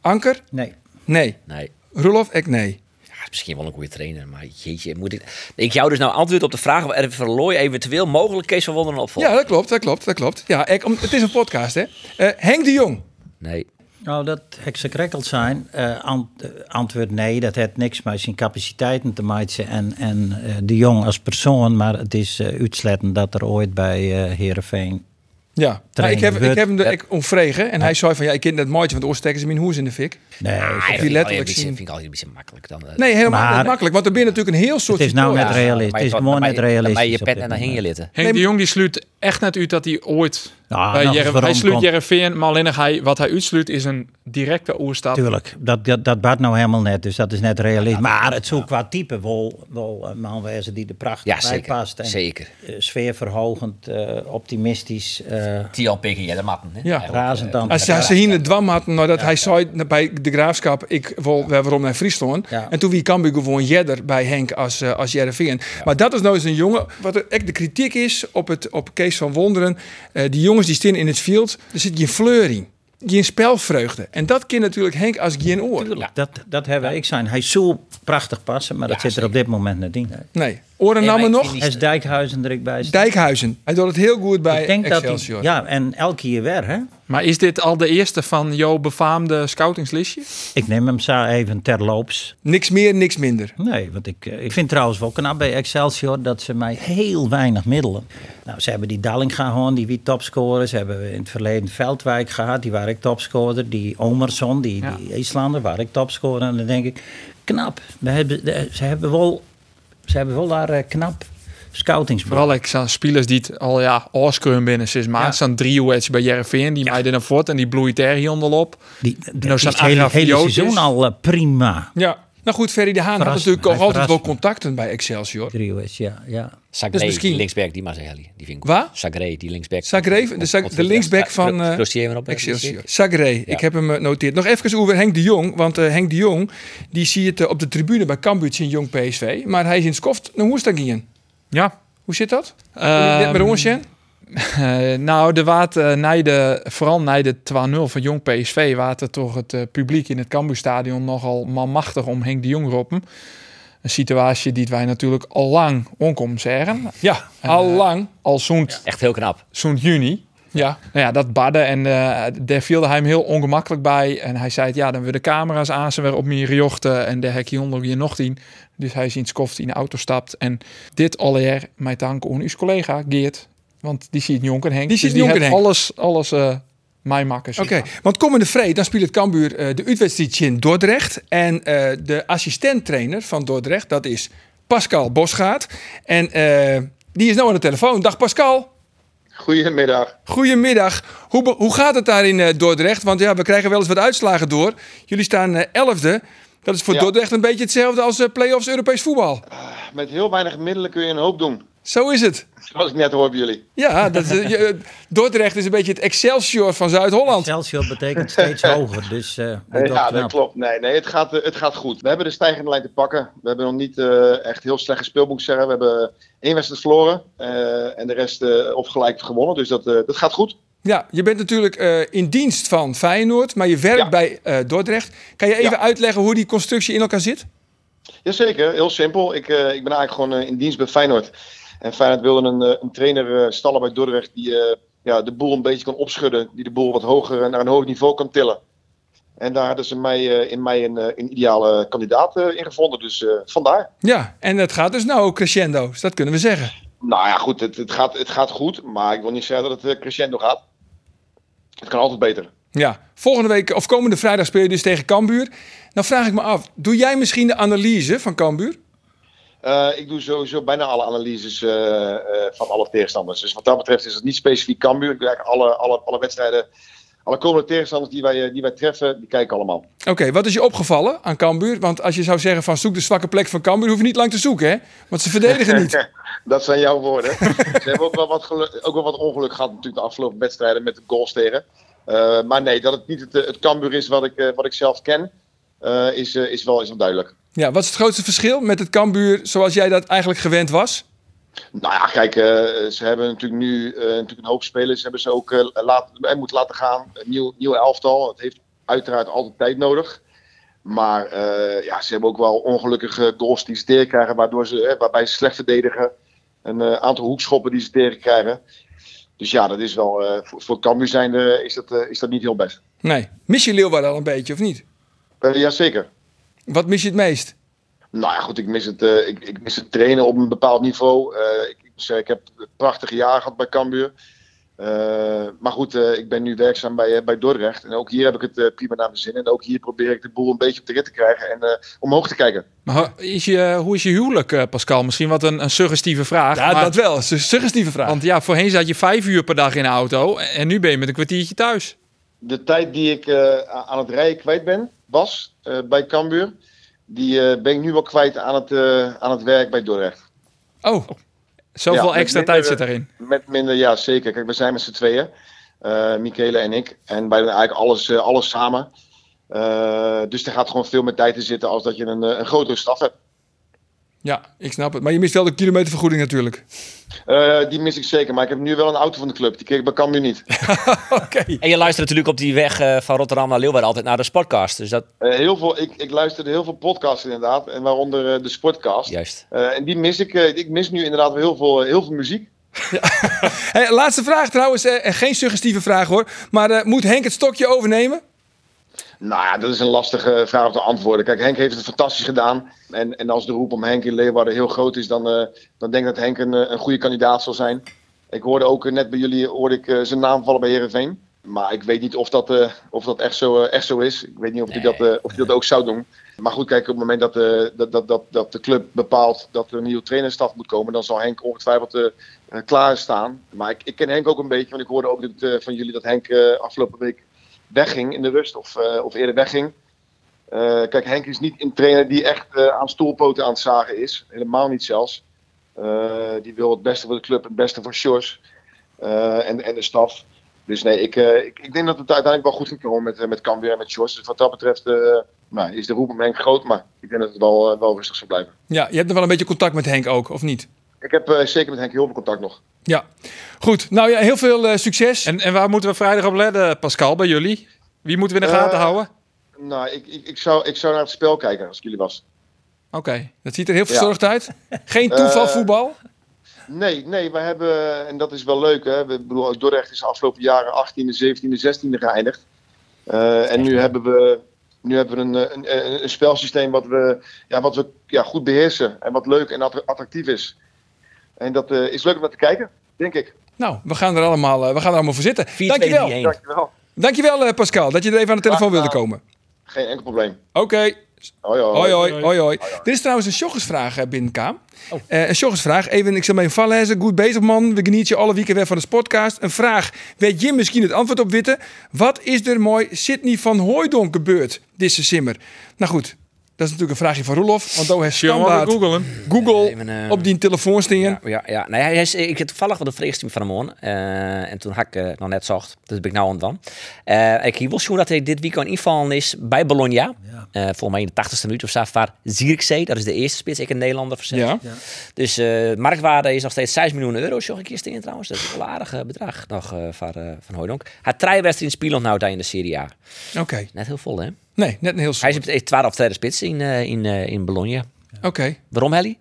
Anker? nee. Nee. Nee. Roelof? Ik nee. Ja, is misschien wel een goede trainer, maar jeetje, moet ik... Ik jou dus nou antwoord op de vraag of Erwin van der Looy eventueel mogelijk Kees van Wonderen opvolgt. Ja, dat klopt, dat klopt, dat klopt. Ja, ik, om, het is een podcast, hè. Eh, Henk de Jong. Nee. Nou, dat heksekrekkeld zijn. eh, ant- antwoord nee, dat heeft niks met zijn capaciteiten te maken en, en eh, de jong als persoon. Maar het is eh uitsletten dat er ooit bij eh Heerenveen... Ja, maar ik heb, ik heb hem er ik omvregen. En hij zei van, ja, ik ken dat mooitje, want oorstekken ze mijn hoes in de fik. Nee, Ah, het- vind, die ik altijd letterlijk een beetje- zien. vind ik altijd een beetje makkelijk dan. eh, Nee, helemaal Maar- niet makkelijk. Want er ben natuurlijk een heel soort... het is nou net realistisch. maar Het is dan net je- realistisch. je op pet en dan hing je litten. Henk de Jong die sluit echt net uit dat hij ooit Jerv- hij waarom sluit komt- Jereveen, maar alleen hij, wat hij uitsluit is een directe oerstap. Tuurlijk, dat, dat, dat bad nou helemaal net, dus dat is net realistisch. maar het zou qua type wel, wel een man wezen die er prachtig Ja, bij zeker. past. En, Zeker. eh, sfeerverhogend, eh, optimistisch. eh, TLP ja, de matten. Hè? Ja. Eigenlijk, Razend eh, aan- Als ze, ze hier het dwam hadden, nou dat hij zei bij de graafschap, ik wil we waarom naar Friesland. Ja. En toen wie Cambuur gewoon jedder bij Henk als, eh als Jereveen. Maar dat is nou eens een jongen, wat er echt de kritiek is op, het, op Kees van Wonderen. eh, die jongens die staan in het veld, er zit geen fleur in. Geen spelvreugde. En dat kan natuurlijk Henk als geen oor. Tuurlijk, dat, dat hebben ik zijn. Hij zou prachtig passen, maar dat Ja, zit er op dit moment niet in. Nee. Oren Nee, namen nog? is Dijkhuizen er ik bij. Dijkhuizen. Hij doet het heel goed bij ik denk dat hij, Excelsior. ja, en elke keer weer, hè? Maar is dit al de eerste van jouw befaamde scoutingslistje? Ik neem hem zo even terloops. Niks meer, niks minder. Nee, want ik, eh, ik vind trouwens wel knap bij Excelsior dat ze mij heel weinig middelen. Nou, ze hebben die Dallinga gewoon, die wie topscorer. Ze hebben in het verleden Veldwijk gehad, die waar ik topscorer. Die Omerson, die, Ja. die IJslander, waar ik topscorer. En dan denk ik, knap. We hebben, ze, hebben wel, ze hebben wel daar eh, knap scoutingsbureau. Vooral ik zag spelers die het al ja oorskeun binnen sinds maart. Ja. Zo'n driehoeds bij Jereveen, die mij er voort en die bloeit er hier onderop. Die, Nou, die zo'n het hele, hele seizoen al eh, prima. Ja. Nou goed, Ferry de Haan had natuurlijk ook altijd wel contacten bij Excelsior. Trio is, ja, ja. Sagré, Dus misschien- die linksback, die zeggen, die vind ik. Waar? Sagré, die linksback. Sagré, de, Sag- de linksback van eh, op. Excelsior. Sagré, ik heb hem eh, noteerd. Nog even over Henk de Jong. Want eh, Henk de Jong, die zie je het eh, op de tribune bij Cambuur in Jong PSV. Maar hij is in Skoft. Nou, hoe is dat gaan? Ja. Hoe zit dat? Hoe Ehm, dit met ons, Eh, nou, er waard, eh, de, vooral na de 2-0 van Jong PSV, waard er toch het eh, publiek in het Cambuurstadion nogal manmachtig om Henk de Jong roepen. Een situatie die wij natuurlijk al lang onkom zeggen. Ja, al lang. Al zo'n Echt heel knap. zo'n juni. Ja, nou ja, dat badde en daar viel hij hem heel ongemakkelijk bij. En hij zei, ja, dan weer de camera's aan, ze weer op mijn riochten en daar heb je onder hier nog tien. Dus hij ziet skoft in de auto stapt. En dit alleer, mijn dank aan uw collega Geert. Want die ziet Jonker Henk. Die ziet dus Henk. alles, alles eh mij maken. Oké, want komende vrede dan speelt het Cambuur eh, de uitwedstrijd in Dordrecht. En eh, de assistent-trainer van Dordrecht, dat is Pascal Bosgaard. En eh, die is nou aan de telefoon. Dag Pascal. Goedemiddag. Goedemiddag. Hoe, hoe gaat het daar in eh, Dordrecht? Want ja, we krijgen wel eens wat uitslagen door. Jullie staan eh, elfde. Dat is voor Ja. Dordrecht een beetje hetzelfde als eh, play-offs Europees voetbal. Met heel weinig middelen kun je een hoop doen. Zo is het. Zoals ik net hoor bij jullie. Ja, dat, is, eh, je- eh, Dordrecht is een beetje het Excelsior van Zuid-Holland. Excelsior betekent steeds hoger, dus eh dat ja, knap. dat klopt. Nee, nee het, gaat, het gaat goed. We hebben de stijgende lijn te pakken. We hebben nog niet eh, echt heel slecht gespeeld, moet ik zeggen. We hebben één wedstrijd verloren eh, en de rest eh of gelijk gewonnen. Dus dat, eh, dat gaat goed. Ja, je bent natuurlijk eh, in dienst van Feyenoord, maar je werkt Ja. bij eh, Dordrecht. Kan je even Ja. uitleggen hoe die constructie in elkaar zit? Jazeker, heel simpel. Ik, eh, ik ben eigenlijk gewoon eh, in dienst bij Feyenoord. En Feyenoord wilde een, eh, een trainer eh, stallen bij Dordrecht die eh, ja, de boel een beetje kan opschudden. Die de boel wat hoger naar een hoger niveau kan tillen. En daar hadden ze mij, in mij een, een ideale kandidaat in gevonden. Dus vandaar. Ja, en het gaat dus nou crescendo, dus dat kunnen we zeggen. Nou ja, goed, het, het, gaat, het gaat goed. Maar ik wil niet zeggen dat het crescendo gaat. Het kan altijd beter. Ja, volgende week of komende vrijdag speel je dus tegen Cambuur. Nou vraag ik me af, doe jij misschien de analyse van Cambuur? Eh, ik doe sowieso bijna alle analyses eh, eh, van alle tegenstanders. Dus wat dat betreft is het niet specifiek Cambuur. Ik doe eigenlijk alle, alle, alle wedstrijden, alle komende tegenstanders die wij, die wij treffen, die kijken allemaal. Oké, wat is je opgevallen aan Cambuur? Want als je zou zeggen van zoek de zwakke plek van Cambuur, hoef je niet lang te zoeken, hè? Want ze verdedigen niet. dat zijn jouw woorden. Ze hebben ook wel, wat ook wel wat ongeluk gehad natuurlijk de afgelopen wedstrijden met de goals tegen. Eh, maar nee, dat het niet het, het Cambuur is wat ik, wat ik zelf ken, is, is, wel, is wel duidelijk. Ja, wat is het grootste verschil met het Cambuur zoals jij dat eigenlijk gewend was? Nou ja, kijk, eh, ze hebben natuurlijk nu eh, natuurlijk een hoop spelers hebben ze ook eh, laat, moeten laten gaan. Een nieuw, nieuw elftal. Het heeft uiteraard altijd tijd nodig. Maar ja, ze hebben ook wel ongelukkige goals die ze tegenkrijgen, waardoor ze, waarbij ze slecht verdedigen. Een aantal hoekschoppen die ze tegenkrijgen. Dus ja, dat is wel, voor, voor Cambuur zijnde is dat, is dat niet heel best. Nee. Mis je Leeuwarden al een beetje of niet? Jazeker. Wat mis je het meest? Nou ja, goed, ik mis het, eh, ik, ik mis het trainen op een bepaald niveau. Eh, ik, ik, heb een prachtige jaar gehad bij Cambuur. Eh, maar goed, eh, ik ben nu werkzaam bij, bij Dordrecht. En ook hier heb ik het eh, prima naar mijn zin. En ook hier probeer ik de boel een beetje op de rit te krijgen en eh, omhoog te kijken. Maar is je, hoe is je huwelijk, eh, Pascal? Misschien wat een, een suggestieve vraag. Ja, maar- dat wel. Een suggestieve vraag. Want ja, voorheen zat je vijf uur per dag in de auto. En nu ben je met een kwartiertje thuis. De tijd die ik eh, aan het rijden kwijt ben, was eh, bij Cambuur, die eh, ben ik nu wel kwijt aan het, eh, aan het werk bij Dordrecht. Oh, Zoveel Ja, extra minder, tijd zit erin. Met minder, ja zeker. Kijk, we zijn met z'n tweeën. eh Michele en ik. En wij doen eigenlijk alles, alles samen. Dus er gaat gewoon veel meer tijd in zitten als dat je een, een grotere staf hebt. Ja, ik snap het. Maar je mist wel de kilometervergoeding natuurlijk. Eh, die mis ik zeker. Maar ik heb nu wel een auto van de club. Die kreeg ik bij Cambuur niet. Oké. En je luistert natuurlijk op die weg eh, van Rotterdam naar Leeuwarden altijd naar de sportcast. Dus dat Eh, heel veel, ik, ik luisterde heel veel podcasts inderdaad. En waaronder de Sportcast. juist. Eh, en die mis ik. ik mis nu inderdaad wel heel veel, heel veel muziek. Hey, laatste vraag trouwens. en geen suggestieve vraag hoor. Maar eh, moet Henk het stokje overnemen? Nou ja, dat is een lastige vraag om te antwoorden. Kijk, Henk heeft het fantastisch gedaan. En, en als de roep om Henk in Leeuwarden heel groot is, dan, eh, dan denk ik dat Henk een, eh, een goede kandidaat zal zijn. Ik hoorde ook eh, net bij jullie hoorde ik, zijn naam vallen bij Herenveen. Maar ik weet niet of dat, eh, of dat echt, zo, echt zo is. Ik weet niet of hij dat, eh, of dat ook zou doen. Maar goed, kijk, op het moment dat, dat, dat, dat, dat de club bepaalt dat er een nieuwe trainerstaf moet komen, dan zal Henk ongetwijfeld klaar staan. Maar ik, ik ken Henk ook een beetje, want ik hoorde ook dat, van jullie dat Henk afgelopen week wegging in de rust of, eh, of eerder wegging. Eh, kijk, Henk is niet een trainer die echt eh, aan stoelpoten aan het zagen is. Helemaal niet zelfs. Die wil het beste voor de club, het beste voor Sjors en, en de staf. Dus nee, ik, ik, ik denk dat het uiteindelijk wel goed gaat komen met, met Cambuur en met Sjors. Dus wat dat betreft nou, is de roep om Henk groot, maar ik denk dat het wel, wel rustig zal blijven. Ja, je hebt nog wel een beetje contact met Henk ook, of niet? Ik heb eh, zeker met Henk heel veel contact nog. Ja. Goed. Nou ja, heel veel eh, succes. En, en waar moeten we vrijdag op letten, Pascal, bij jullie? Wie moeten we in de gaten Eh, houden? Nou, ik, ik, ik, zou, ik zou naar het spel kijken als ik jullie was. Oké. Dat ziet er heel verzorgd uit. Geen toevalvoetbal. Nee, nee, we hebben, en dat is wel leuk, hè. We, bedoel, Dordrecht is de afgelopen jaren 18e, 17e, 16e geëindigd. Eh, en nu hebben we, nu hebben we een, een, een, een spelsysteem wat we, ja, wat we ja, goed beheersen. En wat leuk en attra- attractief is. En dat eh, is leuk om naar te kijken, denk ik. Nou, we gaan er allemaal, eh, we gaan er allemaal voor zitten. 4-2-3-1. Dankjewel. Dankjewel. Dankjewel eh, Pascal, dat je er even aan de telefoon wilde komen. Geen enkel probleem. Oké, Hoi, hoi. hoi hoi, hoi hoi. Dit is trouwens een Sjoggersvraag eh, binnenkwam. Eh, een Sjoggersvraag, even, ik zal me even vallezen. Goed bezig man, we genieten je alle weken weer van de podcast. Een vraag, weet Jim misschien het antwoord op witten? Wat is er mooi Sydney van Hooijdonk gebeurd, deze simmer? Nou goed, dat is natuurlijk een vraagje van Roelof, want daar heeft standaard. Google Even, eh, op die telefoon staan. Ja, ja, ja. Nee, hij is, ik heb toevallig wat een vreegsteam van hem aan. Eh, en toen had ik eh, nog net zocht. Dus ben ik nou aan het dan. Eh, ik hier wil zien dat hij dit weekend invallen is bij Bologna. Eh volgens mij in de 80ste minuut of zo. Van Zierkzee. Dat is de eerste spits. Ik een Nederlander verzet. Ja. Dus eh marktwaarde is nog steeds 6 miljoen euro. Zag ik eerst in trouwens. Dat is wel een aardig bedrag nog eh, van, van Hooydonk. Hij drie wedstrijden spelen nou daar in de Serie A. Oké, Net heel vol hè. Nee, net een heel Hij is tweede of derde spits in, eh, in, eh, in Bologna. Oké, Waarom Helly?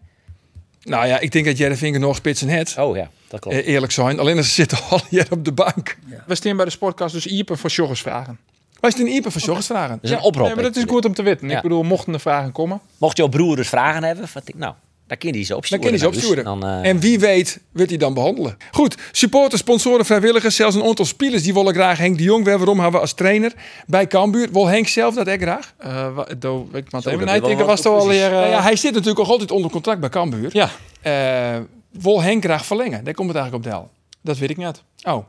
nou ja, ik denk dat Jerry Vinker nog spitsen het. Oh ja, dat klopt. Eh, eerlijk zijn, alleen als ze zitten al hier op de bank. We staan bij de sportcast dus Ieper voor Sjoggersvragen. Wij staan Ieper van Sjoggersvragen. Dat is een oproep. Nee, maar dat is goed om te weten. Ja. Ik bedoel, mochten er vragen komen. Mocht jouw broer dus vragen hebben, van, nou, daar kan hij ze Dan opsturen. kan hij ze dus opsturen. Dan, eh, En wie weet, wordt hij dan behandelen. Goed, supporters, sponsoren, vrijwilligers, zelfs een aantal spelers die willen graag Henk de Jong. weer. Waarom hebben we als trainer bij Cambuur? Wil Henk zelf dat echt graag? Eh wa- do, ik maar even was toch al eh, Nou ja, hij zit natuurlijk ook altijd onder contract bij Cambuur. ja, Eh, wil Henk graag verlengen? Daar komt het eigenlijk op del. dat weet ik niet. Oh,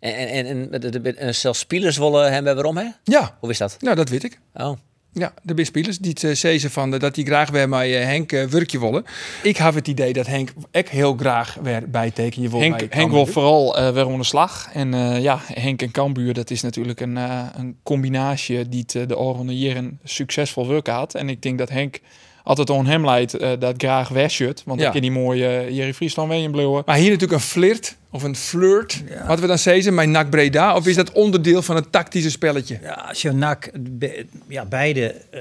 en en, en, en zelfs spelers willen hebben waarom, hè? ja. Hoe is dat? Nou, dat weet ik. Oh. Ja, de zijn spelers die het eh, zeggen van eh, dat die graag weer met eh, Henk werkje willen. Ik heb het idee dat Henk echt heel graag weer bijteken je wil Henk, bij Henk wil vooral weer onder de slag. En ja, Henk en Cambuur, dat is natuurlijk een, eh, een combinatie die het, de oranje jaren succesvol werk had. En ik denk dat Henk altijd on hem leidt eh, dat graag wegshirt. Want Ja. dan kan die mooie uh, Jerry Friesland weer in bleven. Maar hier natuurlijk een flirt of een flirt. Wat we dan zeggen, mijn NAC Breda. Of is dat onderdeel van het tactische spelletje? Ja, als je NAC, be- ja, beide eh,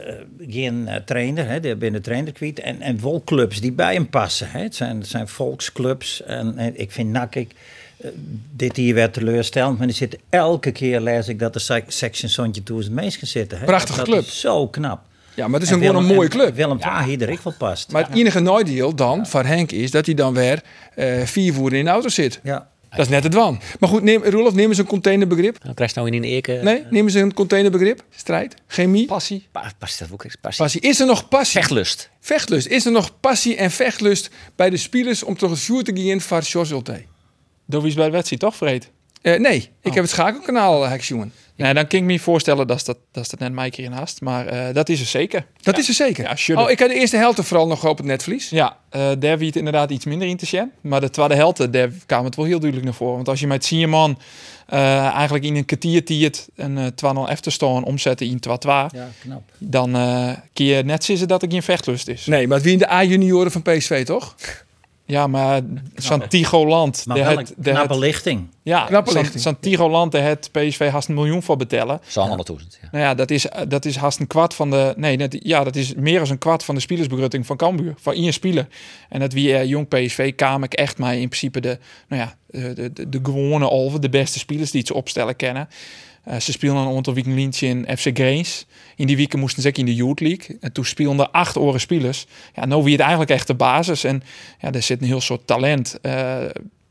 geen eh, trainer, hè, die binnen trainer kwijt. En, en wel clubs die bij hem passen. Hè. Het, zijn, het zijn volksclubs. En, en ik vind NAC, ik, eh, dit hier werd teleurstellend. Maar er zit elke keer, lees ik, dat er sec- section het meest gaan zitten. Hè. Prachtige dat, club. Is zo knap. Ja, maar het is En een, gewoon een mooie club. Willem II hier er ik wel past. Maar het enige nadeel dan voor Henk is dat hij dan weer eh, vier voeren in de auto zit. Ja. Dat is net het wan. Maar goed, neem, Roelof, neem eens een containerbegrip. Dan krijg je nou in een eke. Nee, neem eens een containerbegrip. Strijd, chemie, Passie. Pa, passie dat ook. Passie. passie. Is er nog passie? Vechtlust. Vechtlust. Is er nog passie en vechtlust bij de spelers om toch het vuur te gaan voor Sjors Ulte? Door wie is bij de wedstrijd toch vreed? Eh, nee, ik Oh. heb het schakelkanaal, uh, jongen. Nee, dan kan ik me voorstellen dat dat, dat dat net mij keer in haast. Maar eh, dat is er zeker. Dat is er zeker. Ja, sure. oh, ik had de eerste helft vooral nog op het netvlies. Ja, eh daar wie het inderdaad iets minder in te zien. Maar de tweede helft, daar kwam het wel heel duidelijk naar voren. Want als je met Sieman eh eigenlijk in een kwartiertiert een eh 2-0 efter staan omzetten in 2-2, ja, knap. dan eh kun je net zeggen dat er geen vechtlust is. Nee, maar wie in de A-junioren van PSV, toch? Ja, maar Santigo Land, Maar wel het- knappe het- lichting. ja, Knappe San- lichting. Santigo Land, daar het PSV haast een miljoen voor betellen. Zo'n 100.000. Ja. Nou ja, dat is, dat is haast een kwart van de. Nee, dat, ja, dat is meer dan een kwart van de spielersbegrutting van Cambuur. Van één speler. En dat wie eh, jong PSV kwam ik echt maar in principe de, nou ja, de, de, de, de gewone over de beste spelers die het ze opstellen kennen. Eh, ze speelden een aantal weken lientje in FC Grains. In die weken moesten ze in de Youth League. En toen speelden acht oren spelers. Ja, nou wie het eigenlijk echt de basis. En ja, er zit een heel soort talent. eh,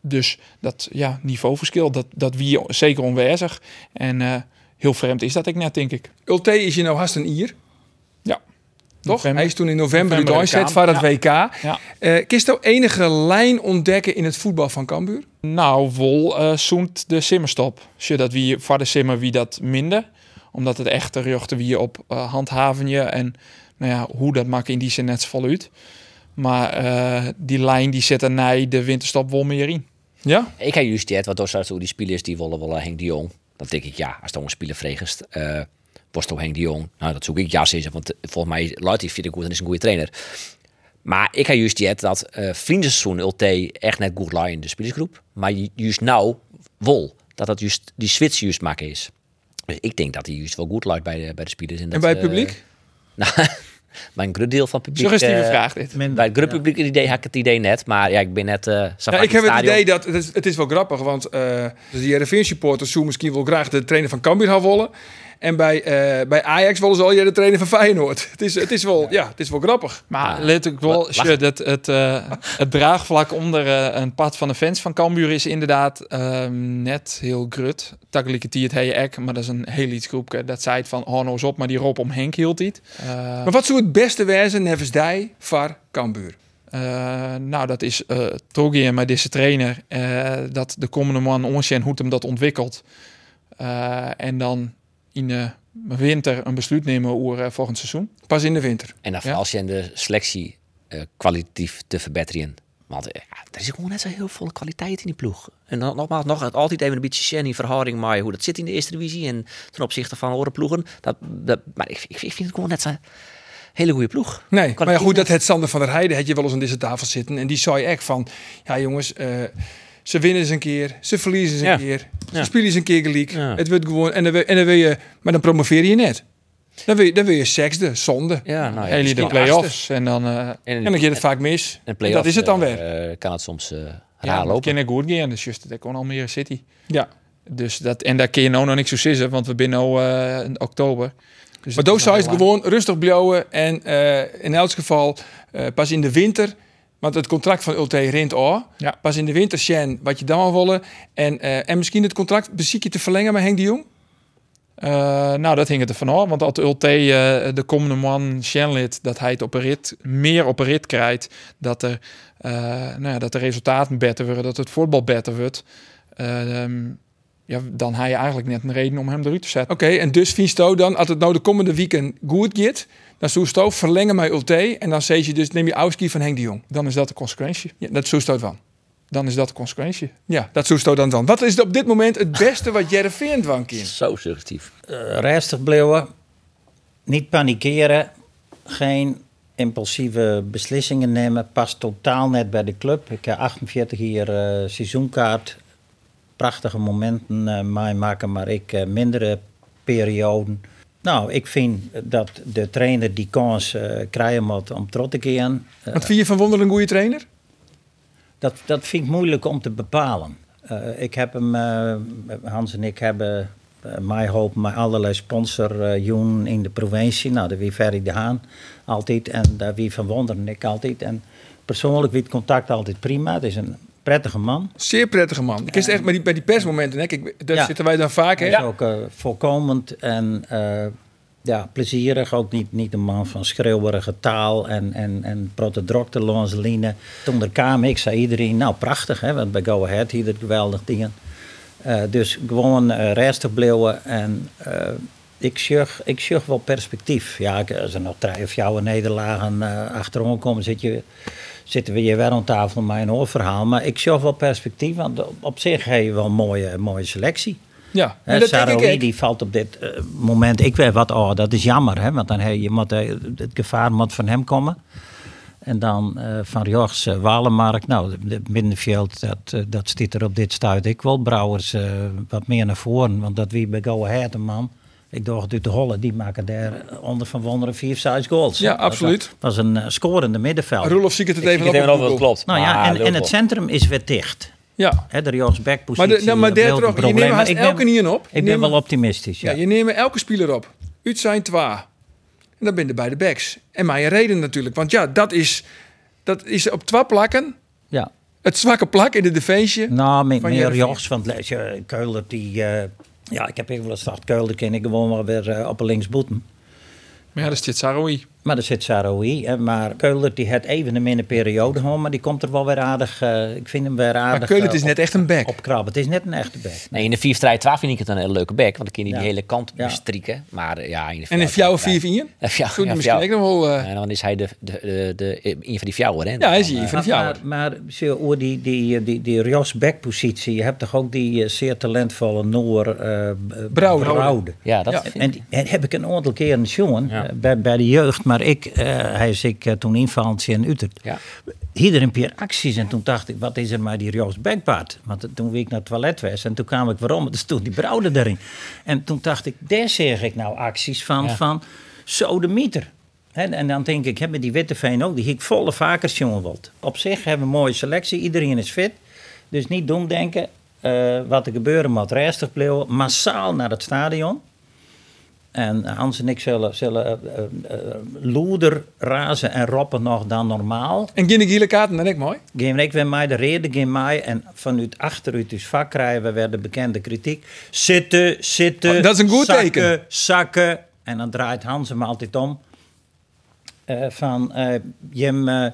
dus dat ja, niveauverschil, dat, dat wie zeker onwijzig. En eh, heel vreemd is dat ik net, denk ik. Ulte is je nou haast een Ier. Toch? November. Hij is toen in november, November november de voor het. WK. Ja. Eh Kist nou enige lijn ontdekken in het voetbal van Cambuur? Nou, Wol eh zoent de simmerstop. Zodat wie voor de simmer wie dat minder. Omdat het echt richten wie op eh handhaven je. En nou ja, hoe dat maakt in die zin net vol uit. Maar eh, die lijn die zit er na de winterstop wel meer in. Ja? Ik heb juist dit, wat door zo die spelers die willen willen Henk de Jong. Dan denk ik, ja, als dan een speler vregest, eh was toch Henk de Jong. Nou, dat zoek ik ja zeggen, want eh, volgens mij luidt hij vind ik goed en is een goede trainer. Maar ik heb juist dit dat eh vriendenseizoen Ulte echt net goed lijn in de spelersgroep. Maar ju- juist nou, wol, dat dat juist die switch juist maken is. Dus ik denk dat hij juist wel goed luidt bij de, bij de spelers. En dat, bij het eh, publiek? nou, Bij een groot deel van het publiek... Suggestieve eh, vraag dit. Minder, Bij het groot ja. publiek idee had ik het idee net. Maar ja, ik ben net... eh zo Ja, ik heb het idee dat het is, het is wel grappig, want eh dus de Heerenveen supporters zouden misschien wel graag de trainer van Cambuur gaan. En bij, eh, bij Ajax al je de trainer van Feyenoord. Het is, het is, wel, ja, het is wel grappig. Maar let ik wel, het, het, eh, het draagvlak onder eh, een pad van de fans van Cambuur is inderdaad ehm, net heel grut. Takkelijke die het heet ek, maar dat is een heel iets groepje. Dat zei het van, oh nou op, maar die Rob om Henk hield niet. Eh, Maar wat zou het beste wezen, nevens die, voor Cambuur? Eh, nou, dat is uh, Trogie met deze trainer. eh, dat de komende man onzien hoe hem dat ontwikkelt. Eh, en dan in de winter een besluit nemen over uh, volgend seizoen. Pas in de winter. En dan Ja. als je de selectie eh, kwalitatief te verbeteren. Want eh, ja, er is gewoon net zo heel veel kwaliteit in die ploeg. En dan nogmaals, nog altijd even een beetje in verhouding met hoe dat zit in de eerste divisie. En ten opzichte van andere ploegen. Dat, dat, maar ik, ik, ik vind het gewoon net zo'n hele goede ploeg. Nee, maar ja, goed, dat het Sander van der Heijden had je wel eens aan deze tafel zitten. En die zei echt van, ja jongens, eh, ze winnen eens een keer, ze verliezen eens een Ja. keer. Ze Ja. spelen eens een keer gelijk. Ja. Het wordt gewoon, en dan, en dan wil je, maar dan promoveer je net. Dan wil je, dan wil je zesde, zonde. Ja, nou ja. De play-offs. En dan, eh En, En dan gaat het vaak mis. En dat is het dan weer. eh, kan het soms eh raar ja, dat lopen. kan ik goed gaan. Dus juist, dat kon Almere City. Ja. Dus dat, en daar kun je nou nog niks zo zeggen, want we zijn nu eh, in oktober. Dus Maar Doos is gewoon rustig blijven. En eh, in elk geval eh, pas in de winter. Want het contract van Ulte rint al. Ja. Pas in de winter Sjen wat je dan willen. En, eh, en misschien het contract beziek je te verlengen met Henk de Jong. Eh, nou, dat hing het ervan af. Want als Ulte eh, de komende man Shenlid, dat hij het op een rit, meer op een rit krijgt, dat, er, nou ja, dat de resultaten beter worden, dat het voetbal beter wordt, eh, ehm, ja, dan heb je eigenlijk net een reden om hem eruit te zetten. Oké, en dus vindt Sto dan, als het nou de komende weekend goed gaat, dan zou Sto verlengen met Ulte. En dan zeg je dus, neem je Auski van Henk de Jong. Dan is dat de consequentie. Ja, dat zou Sto van. Dan is dat de consequentie. Ja, dat zou Sto dan dan. Wat is op dit moment het beste wat Jereveen van kan? Zo suggestief. Eh, rustig blijven. Niet panikeren. Geen impulsieve beslissingen nemen. Past totaal net bij de club. Ik heb 48 hier eh, seizoenkaart. Prachtige momenten eh meemaken, maar ik eh, mindere perioden. Nou, ik vind dat de trainer die kans eh, krijgen moet om trots te. Eh, Wat vind je van Wonder een goede trainer? dat, dat vind ik moeilijk om te bepalen. Ik heb hem, Hans en ik hebben uh, mij hoop met allerlei sponsor eh, joen in de provincie. Nou, daar wie Ferry de Haan altijd en daar wie Van Wonderen ik altijd. En persoonlijk wie het contact altijd prima. Het is een prettige man. Zeer prettige man. Ik is echt bij die, bij die persmomenten, hè? Kijk, daar Ja. zitten wij dan vaak. Hè? Hij is ook eh, voorkomend en eh, ja, plezierig. Ook niet, niet een man van schreeuwerige taal en, en, en protodrokte lanceline. Toen er kwam, ik zei iedereen, nou prachtig, hè, want bij Go Ahead hier het geweldig dingen. Eh, dus gewoon eh rustig blijven en ik zag ik zag wel perspectief. Ja, als er nog drie of jouw nederlagen eh achterom komen, zit je, zitten we hier weer aan tafel met een oorverhaal. Maar ik zag wel perspectief, want op, zich heb je wel een mooie, mooie selectie. Ja, en dat denk ik die valt op dit eh, moment. Ik weet wat, oh, dat is jammer, hè, want dan heb je moet, eh, het gevaar moet van hem komen. En dan eh, van rechts uh, Walenmark. Nou, de- de middenveld, dat, dat stiet er op dit stuit. Ik wil Brouwers wat meer naar voren, want dat wie bij Go Ahead man. Ik dacht de Holle, die maken daar onder van wonderen vier, zes goals. Ja, Dat absoluut. was een eh, scorende middenveld. Roelof zie ik het Ik even op. het even op over, dat klopt. Nou ja, en, en het centrum is weer dicht. Ja, Hè, de rechtsbackpositie. maar, de, nou, maar dat daar toch, je probleem. neemt ik elke in op. Je Ik ben wel optimistisch, Ja, ja. je neemt elke speler op. Uit zijn twa. En dan ben je bij de backs. En mijn reden natuurlijk. Want ja, dat is, dat is op twee plakken ja. het zwakke plak in de defensie. Nou, met meer rechts. Want je, Keuler die... eh, ja, ik heb even eens gedacht, Keuler ken ik gewoon wel weer eh, op een linksboeten. Maar ja, dat is dit Saroui. Maar er zit Saroui. Maar Keuler die had even een minder periode gewoon. Maar die komt er wel weer aardig... eh, ik vind hem weer aardig... Maar Keulen eh, is net op- echt een back. Opkrabben. Het is net een echte back. Nee, in de 4 strijd 12 vind ik het een hele leuke back. Want dan kun je die Ja. hele kant Ja. bestrieken. Maar eh, ja, in de En in fjouwen 4 4 Ja, ja, die misschien nog wel... eh, En dan is hij de, de, de, de, een van die fjouwer, hè? ja, hij is hier Dan, van de Maar, fjouwer. maar, maar je, oor die, die, die, die Ros-back-positie. Je hebt toch ook die eh, zeer talentvolle Noor uh, Brouwer. Brouwde. eh, Ja, dat Ja. vind En die en heb ik een aantal keren eh, bij, bij de jeugd, maar ik, eh, hij is ik eh, toen invallend in Utrecht. Ja. Hier een paar acties en toen dacht ik, wat is er maar die Joost Backpaard? Want toen wie ik naar het toilet was en toen kwam ik waarom, dus toen die brouwde erin. En toen dacht ik, daar zeg ik nou acties van, Ja. van zo de mieter. En dan denk ik, hebben die Witteveen ook, die ik volle vaker jongen wilt. Op zich hebben we een mooie selectie, iedereen is fit. Dus niet doen denken, eh, wat er gebeuren moet, rustig blijven, massaal naar het stadion. En Hans en ik zullen, zullen eh, eh, eh, loeder razen en roppen nog dan normaal. En geen gele kaarten, dan ik mooi. Geen ik weer mij de reden, geen mij. En vanuit achteruit dus vak krijgen we weer de bekende kritiek. Zitten, zitten. Oh, dat is een goed zakken, teken. Zakken. En dan draait Hans hem altijd om. Van, je hem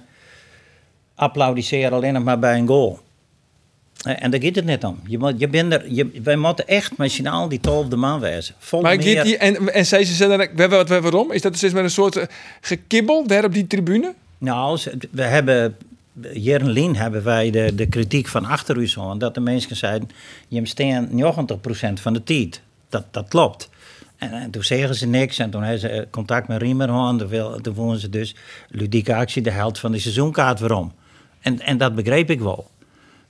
applaudisseren alleen nog maar bij een goal. Eh, en daar gaat het net om. Je moet, je bent er, je, wij moeten echt allen die twaalfde man wezen. Vol Maar meer- die, en, en zei ze zeggen, we hebben wat we waarom? Is dat steeds met een soort eh, gekibbel daar op die tribune? Nou, we hebben. Hier in Lien hebben wij de, de kritiek van achter u zo. Dat de mensen zeiden: je staan 90% van de tijd. Dat, dat klopt. En, en toen zeggen ze niks. En toen hebben ze eh, contact met Riemer gehad. Toen, wil- toen vonden ze dus ludieke actie de held van de seizoenkaart waarom. En, en dat begreep ik wel.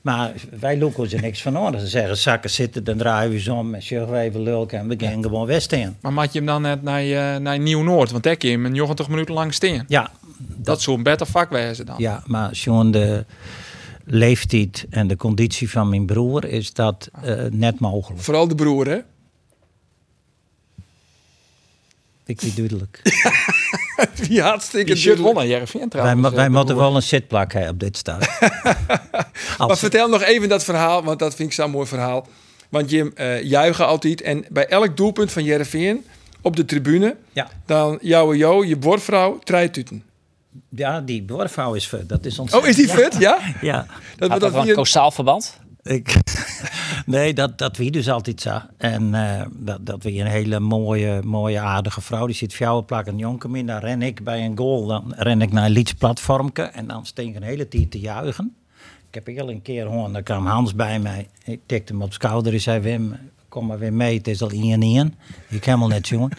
Maar wij loeken er niks van aan. Ze zeggen: zakken zitten, dan draaien we eens om. En zeggen even lulken en we gaan gewoon westeen. Maar maak je hem dan net naar, eh, naar Nieuw-Noord? Want daar kun je hem een 90 minuten lang staan. Ja, Dat zou een beter vak wezen dan. Ja, maar zo'n de leeftijd en de conditie van mijn broer is dat eh, net mogelijk. Vooral de broer, hè? Ik weet duidelijk. Die hartstikke Die shirt won aan wij trouwens. mo- eh, wij moeten wel een zitplak hebben op dit stad. Maar Als, vertel nog even dat verhaal, want dat vind ik zo'n mooi verhaal. Want Jim eh juichen altijd. En bij elk doelpunt van Jereveen op de tribune... ja, dan jouw jo, je bordvrouw, trijtuten. ja, die doorvouw is vet. Dat is Oh, ontzettend. is die vet? Ja? Ja. Dat, Had dat, dat wel een hier- kausaal verband? Ik, nee, dat, dat wie dus altijd zo. En eh, dat, dat wie een hele mooie, mooie, aardige vrouw. Die zit fjouwen plak een jonker in. Dan ren ik bij een goal. Dan ren ik naar een Lieds platformke. En dan steek een hele tijd te juichen. Ik heb heel een keer gehoord, dan kwam Hans bij mij. Ik tikte hem op schouder en zei: Wim, kom maar weer mee. Het is al 1 1 Ik helemaal net jongen.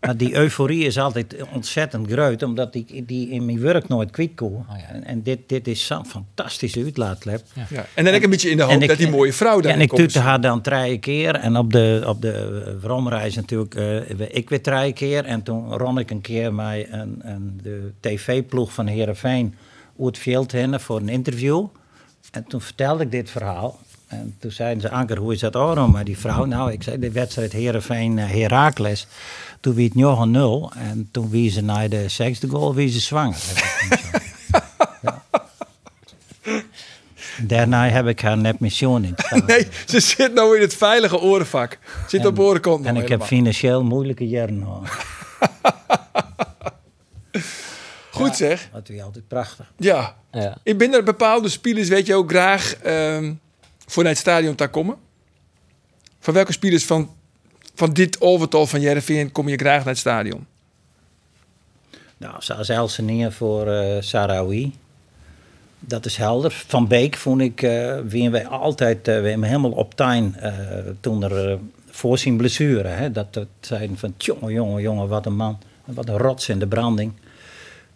Maar die euforie is altijd ontzettend groot, omdat ik die in mijn werk nooit kwijt kon. En, en dit, dit is zo'n fantastische uitlaatklep. ja. En dan heb ik een beetje in de hoop ik- dat die mooie vrouw daar Ja, en ik tutte haar dan drie keer. En op de, op de eh, vromreis natuurlijk, eh, ik weer drie keer. En toen ron ik een keer met een, een, de tv-ploeg van Heerenveen uit het veld heen voor een interview. En toen vertelde ik dit verhaal. En toen zeiden ze, Anker, hoe is dat ook met die vrouw? Nou, ik zei, de wedstrijd Heerenveen eh, Heracles. Toen wie het nog een nul. En toen wie ze naar de zesde goal, wie ze zwanger. Ja. Daarna heb ik haar net mission in. Nee, ze zit nou in het veilige orenvak. Zit op orenkant En ik heb financieel moeilijke jaren gehad. Goed zeg. Dat is altijd prachtig. Ja. Ja. Ik ben er bepaalde spelers, weet je ook, graag ehm, voor naar het stadion te komen. Van welke spelers van, van dit overtal van Jereveen kom je graag naar het stadion? Nou, Elseneer voor eh Sarawi. Dat is helder. Van Beek vond ik, eh wie wij altijd eh, we hem helemaal op tuin eh, toen er eh, voor zijn blessure. Hè, dat dat zeiden van, jongen, jongen, jongen, wat een man. Wat een rots in de branding.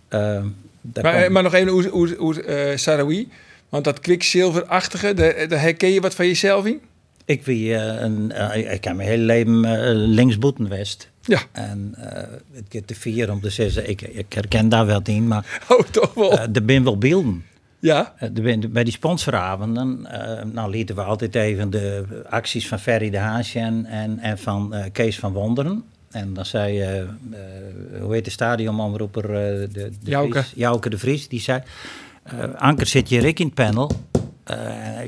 Eh, Maar, kwam- maar nog even hoe, hoe, hoe eh, Sarawi. Want dat kwikzilverachtige, daar, daar herken je wat van jezelf in? Ik, wie, eh, een, eh, ik heb mijn hele leven uh, linksboeten west. Ja. En eh, het gaat te vier om te zeggen, ik, ik herken daar wel in, maar Oh, toch wel. eh, er zijn wel beelden. ja. Eh, ben- bij die sponsoravonden, eh nou lieten we altijd even de acties van Ferry de Haasje en, en, en van eh, Kees van Wonderen. En dan zei, eh, eh, hoe heet de stadionomroeper? eh, de, de Jouke. Vries, Jouke de Vries, die zei, eh, Anker zit je Rick in het panel. Eh,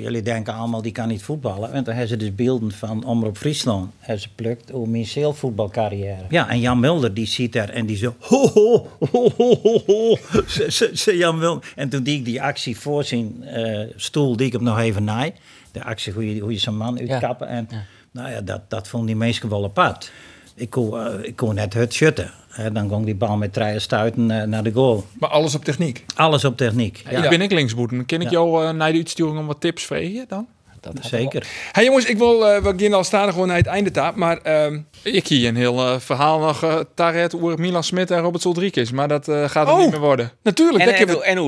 jullie denken allemaal, die kan niet voetballen. En dan hebben ze dus beelden van Omroep Friesland. Hebben ze plukt over mijn zeelvoetbalcarrière. Ja, en Jan Mulder die ziet daar en die zo... Ho, ho, ho, ho, ho, ho. Ze- ze- ze Jan Mulder. En toen die ik die actie voor zijn eh, stoel, die ik hem nog even naai. De actie hoe je, hoe je zo'n man uitkappen. En nou ja, dat, dat vond die mensen wel apart. Ik kon, eh, ik kon net het shutten. Hè, dan ging die bal met treien stuiten eh, naar de goal. Maar alles op techniek. Alles op techniek. Ja, Ik ben ik linksboeten. Kan ik jou eh, naar de uitsturing om wat tips vragen dan? Dat zeker. Hey jongens, ik wil, eh we gaan al staan gewoon naar het einde taap. Maar ehm, Ik hier een heel eh, verhaal nog uh, Taret over Milan Smit en Robert Soldrikis. Maar dat eh, gaat het Oh. niet meer worden. natuurlijk, En, dat en, en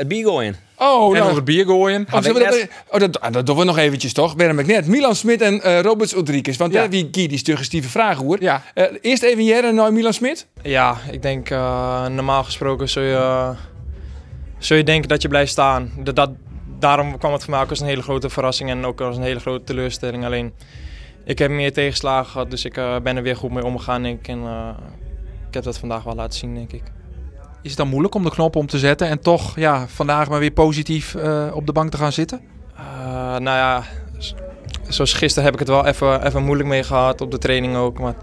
eh, het. Oh, en nou. bier gooien. Oh, dat, oh, dat, ah, dat doen we nog eventjes, toch? Ik net. Milan Smit en eh Roberts Ulrikes. Want Ja. daar wie die suggestieve vraag hoor. Ja. Eh, eerst even Jere naar Milan Smit. Ja, ik denk eh, normaal gesproken zul je, zul je denken dat je blijft staan. Dat, dat, daarom kwam het voor mij ook als een hele grote verrassing en ook als een hele grote teleurstelling. Alleen, ik heb meer tegenslagen gehad, dus ik eh, ben er weer goed mee omgegaan. denk ik. En eh, ik heb dat vandaag wel laten zien, denk ik. Is het dan moeilijk om de knop om te zetten en toch ja, vandaag maar weer positief eh, op de bank te gaan zitten? Nou ja, zoals gisteren heb ik het wel even, even moeilijk mee gehad, op de training ook. Maar,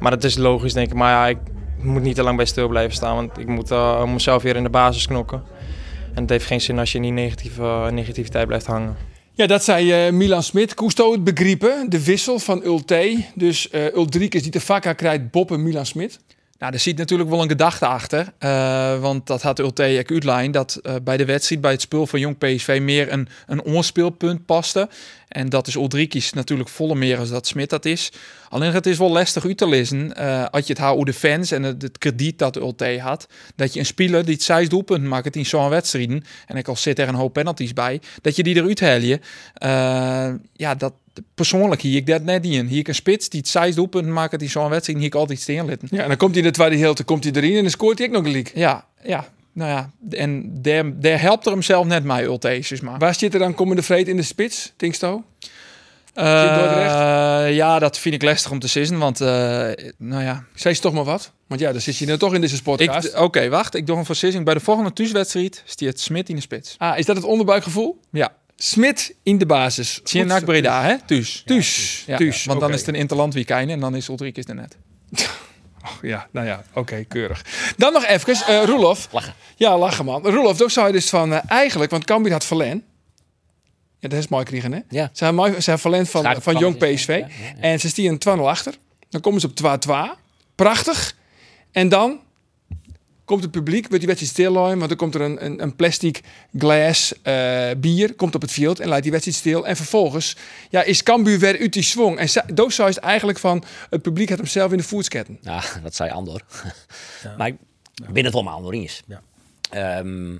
maar dat is logisch, denk ik. Maar ja, ik moet niet te lang bij stil blijven staan, want ik moet mezelf weer in de basis knokken. En het heeft geen zin als je in die negatieve, eh, negativiteit blijft hangen. Ja, dat zei eh, Milan Smit. Cousteau het begrepen. De wissel van Ulte. Dus eh Ulrikes die de vakka krijgt Bob en Milan Smit. Nou, er zit natuurlijk wel een gedachte achter. eh, want dat had Ulte ook uitlijn dat eh, bij de wedstrijd, bij het spul van Jong PSV, meer een, een onspeelpunt paste. En dat is Ulrikes natuurlijk volle meer als dat Smit dat is. Alleen het is wel lastig uit te lezen, eh, als je het houdt de fans en het, het krediet dat Ulte had, dat je een speler die het zes doelpunten maakt in zo'n wedstrijden, en ik al zit er een hoop penalties bij, dat je die eruit haal je. Ja, dat, persoonlijk hier ik dat net in. Hier ik een spits die het zes doelpunten maakt in zo'n wedstrijd, hier ik altijd steen litten. Ja, en dan komt hij in de tweede helte komt hij erin en dan scoort hij ook nog een leak. Ja, ja. Nou ja, en daar, daar helpt er hem zelf net mee, Ultesis maar. Waar zit er dan komende vreed in de spits, Tinksto? Eh, Dordrecht? ja, dat vind ik lastig om te zeggen, want eh, nou ja. Zeg toch maar wat. Want ja, dan zit je dan toch in deze podcast. Oké, wacht. Ik doe een beslissing. Bij de volgende thuiswedstrijd stiert Smit in de spits. Ah, is dat het onderbuikgevoel? Ja. Smit in de basis. Je Breda, hè? Thuis. Thuis. Ja, want dan is het een interland weekend en dan is Ulrikes er net. Ja, nou ja, oké, keurig. Dan nog even, eh Roelof. Lachen. Ja, lachen man. Roelof, toen zou je dus van, eh, eigenlijk, want Cambuur had verlen. Ja, dat is mooi kregen, hè? Ja. Ze hebben hebben verlen van, Schakel- van Jong PSV. ja, ja, ja. En ze stieren 2-0 achter. Dan komen ze op 2-2. Prachtig. En dan komt het publiek, wordt die wedstrijd stil lijnen, want dan komt er een, een, een plastic glas eh, bier, komt op het veld en laat die wedstrijd stil. En vervolgens ja, is Cambuur weer uit die swing. En Doos het eigenlijk van, het publiek had hem zelf in de voetsketten. Ja, dat zei Andor. maar ik ben het wel met Andor eens. Ja. Ehm,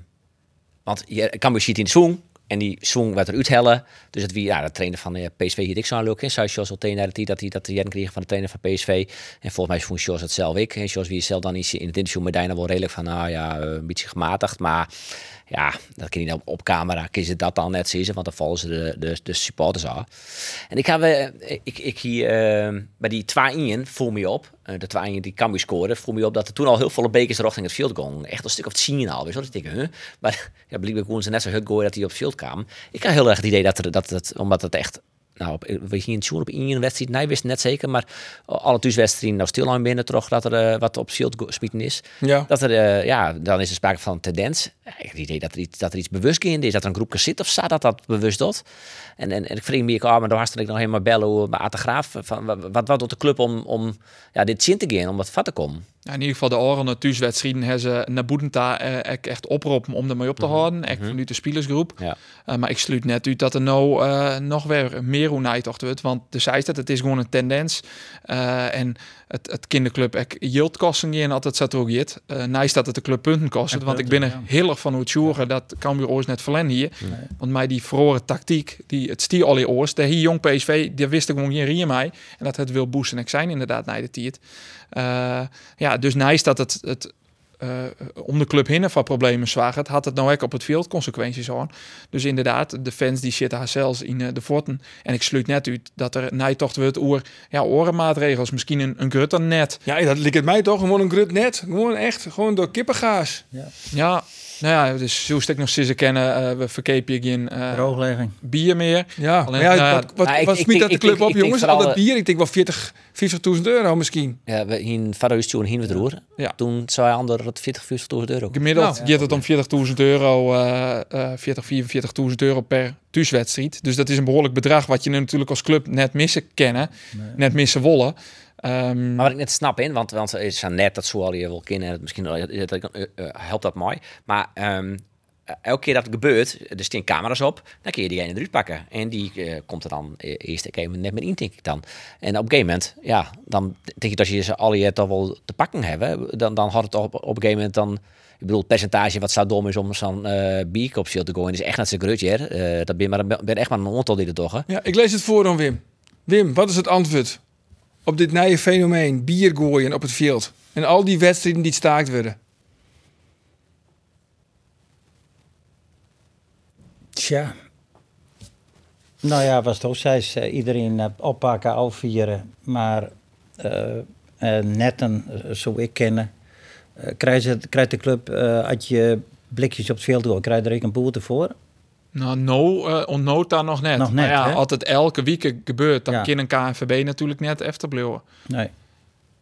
want je kan ziet in de swing. En die swing werd eruit hellen. Dus het wie, ja, de trainer van de PSV hier ik zo'n leuk in. Zei Jos al tegen die dat hij dat hij kreeg van de trainer van PSV. En volgens mij vond Jos het zelf ik. En Jos wie zelf dan is in het interview met Dijna wel redelijk van, nou ja, eh, een beetje gematigd. Maar ja, dat kan je dan op camera. Kun je dat dan net zien, want dan vallen ze de, de, de supporters aan. En ik heb, eh, ik, ik hier eh, bij die 2-1 voel me op. eh, de 2-1 die Cambuur scoorde, voel me op dat er toen al heel veel bekers richting het veld gingen. Echt een stuk of het zien al. Weet je denk, huh? Maar ja, blijkbaar konden ze net zo hard gooien dat hij op het veld kwam. Ik had heel erg het idee dat, er, dat het, omdat het echt nou, we gingen het op één wedstrijd, nee, wist net zeker, maar alle thuiswedstrijden nou stil aan binnen toch dat er eh, wat op shield spieten is. Ja. Dat er, eh, ja, dan is er sprake van een tendens. Ik heb het idee dat er iets, dat er iets bewust in is, dat er een groepje zit of staat dat dat bewust doet. En, en, en ik vreemd me, oh, maar daar ik nog helemaal bellen hoe bij de Graaf, van wat, wat, doet de club om, om ja, dit zin te gaan, om wat vat te komen. Ja, in ieder geval de oren thuiswedstrijden hebben ze naar Boedenta eh, echt oproepen om ermee op te houden. Echt vanuit de. Ja. Eh, maar ik sluit net uit dat er nou nog weer meer onijtocht wordt. Want de zei dat het is gewoon een tendens. Eh, en het, het kinderclub ik yield kosten en altijd zat er ook jit. Uh, nice dat het de club punten kost. Want ik ben er heel erg van hoe het sjoeren dat kan weer ooit net verlen hier. Want mij die verloren tactiek, die het stier al oors. De hier jong PSV, die wist ik gewoon geen rieën mij. En dat het wil boosten. Ik zijn inderdaad naar de tiert. Uh, ja, dus nice dat het, het om de club heen van problemen zwaar het, had het nou ook op het veld consequenties aan. Dus inderdaad, de fans die zitten haar zelfs in uh, de forten. En ik sluit net uit dat er nijtocht wordt oer, ja, orenmaatregels, misschien een, een grutter net. Ja, dat lijkt het mij toch gewoon een grut net. Gewoon echt, gewoon door kippengaas. Ja, ja nou ja, dus zo ik nog sinds kennen, uh, we verkepen geen drooglegging bier meer. Ja, Alleen, ja, nou, wat, wat, nou, wat smiet dat de club ik- op, ik jongens? Al dat eh, bier, ik denk wel 40 40.000 euro misschien. Ja, we in Vaderhuis toen heen we het roer. Ja. Toen zei ander het 40, 40.000 euro. Gemiddeld Nou. gaat het om 40.000 euro, uh, uh, 40, 44.000 euro per thuiswedstrijd. Dus dat is een behoorlijk bedrag wat je natuurlijk als club net missen kennen, net missen willen. Um, Maar wat ik net snap in, want, want het is net dat zo al je wil kennen, het misschien uh, uh, helpt dat mooi. Maar um, elke keer dat het gebeurt, er staan camera's op, dan kun je die ene eruit pakken. En die uh, komt er dan eerst ik even net meer in, denk ik dan. En op een gegeven moment, ja, dan denk ik dat je ze alle toch wel te pakken hebben, dan, dan had het op, op een gegeven moment dan Ik bedoel, het percentage wat zou dom is om zo'n eh op te gooien, is echt net zo grutje. Eh, dat ben maar ben echt maar een aantal die er toch. hè. Ja, ik lees het voor aan Wim. Wim, wat is het antwoord op dit nieuwe fenomeen bier gooien op het veld? En al die wedstrijden die staakt worden. Tja. Nou ja, was het ook zei, iedereen eh, oppakken, afvieren. Maar netten, eh, zo ik kennen, krijgt, de club, als je blikjes op het veld doet, krijg je er een boete voor. Nou, no, eh onnood daar nog net. Nog Maar net, ja, hè? als het elke week gebeurt, dan Ja. kan een KNVB natuurlijk net efterblijven. Nee.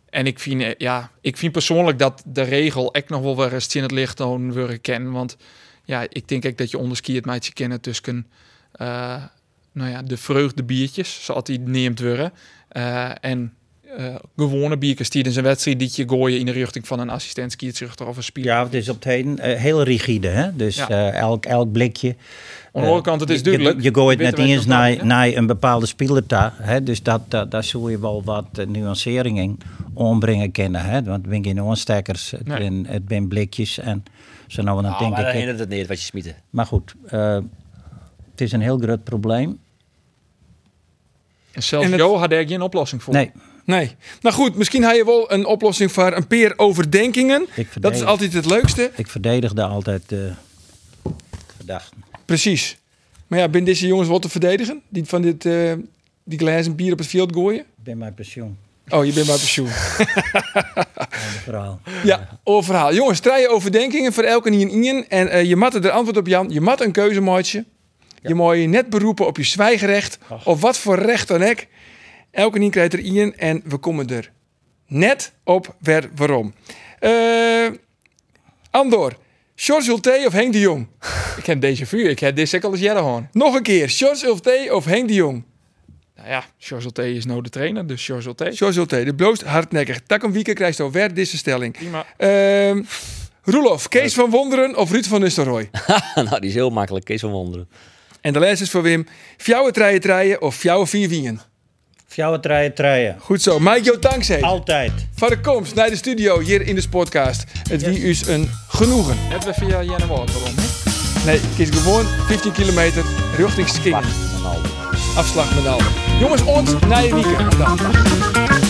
En ik vind, eh, ja, ik vind persoonlijk dat de regel echt nog wel weer eens in het licht willen kennen. Want ja, ik denk ook dat je onderskiet met je kennen tussen eh, nou ja, de vreugdebiertjes, zoals die neemt worden. eh, en eh, gewone biertjes die in zijn wedstrijd die je gooien in de richting van een assistent skietschuchter of een speler. Ja, het is op het heden eh, heel rigide. Hè? Dus Ja. eh, elk, elk blikje. Aan de andere kant, het is je- duidelijk. Je, je gooit net eens naar, naar een bepaalde speler daar. Hè? Dus dat, dat, daar zul je wel wat eh, nuanceringen ombrengen kunnen. Hè? Want het zijn geen het Nee. het blikjes. En zo nou dan Nou, denk maar ik... hindert het niet wat je smieten. Maar goed, eh, het is een heel groot probleem. En zelfs En het- Jo had er geen oplossing voor. Nee, Nee. Nou goed, misschien heb je wel een oplossing voor een peer overdenkingen. Dat is altijd het leukste. ik verdedigde altijd de verdachten. Precies. Maar ja, ben deze jongens wel te verdedigen? Die van dit, eh, die glazen bier op het veld gooien? Ik ben mijn pensioen. Oh, je bent bij pensioen. Verhaal. Ja, over verhaal. Jongens, drie overdenkingen voor elke een ien. En eh, je mat er antwoord op Jan. Je mat een keuzemaatje. Je moet je net beroepen op je zwijgerecht. Of wat voor recht dan ook. Elke niet krijgt er ien. En we komen er net op weer waarom. Eh Andor. George Ulte of Henk de Jong? Ik ken deze vuur, ik heb dit al eens jaren gewoon. Nog een keer. George Ulte of Henk de Jong? Nou ja, George T is nou de trainer, dus George T. George Ulte, de bloost hardnekkig. Tak een weekend krijgt zo weer deze stelling. Prima. Ehm Roelof, Kees van Wonderen of Ruud van Nistelrooy? nou, die is heel makkelijk. Kees van Wonderen. En de les is voor Wim. Fjouwe treien treien of fjouwe vier wien. Fjouwen, treien, treien. Goed zo. Mike, jou dankzij. Altijd. Voor de komst naar de studio hier in de Sportcast. Het wie is een genoegen. Net weer via Jenne waarom? Nee, kies gewoon 15 kilometer richting Skingen. Al. Afslag met. Jongens, ons na je weekend. Dan.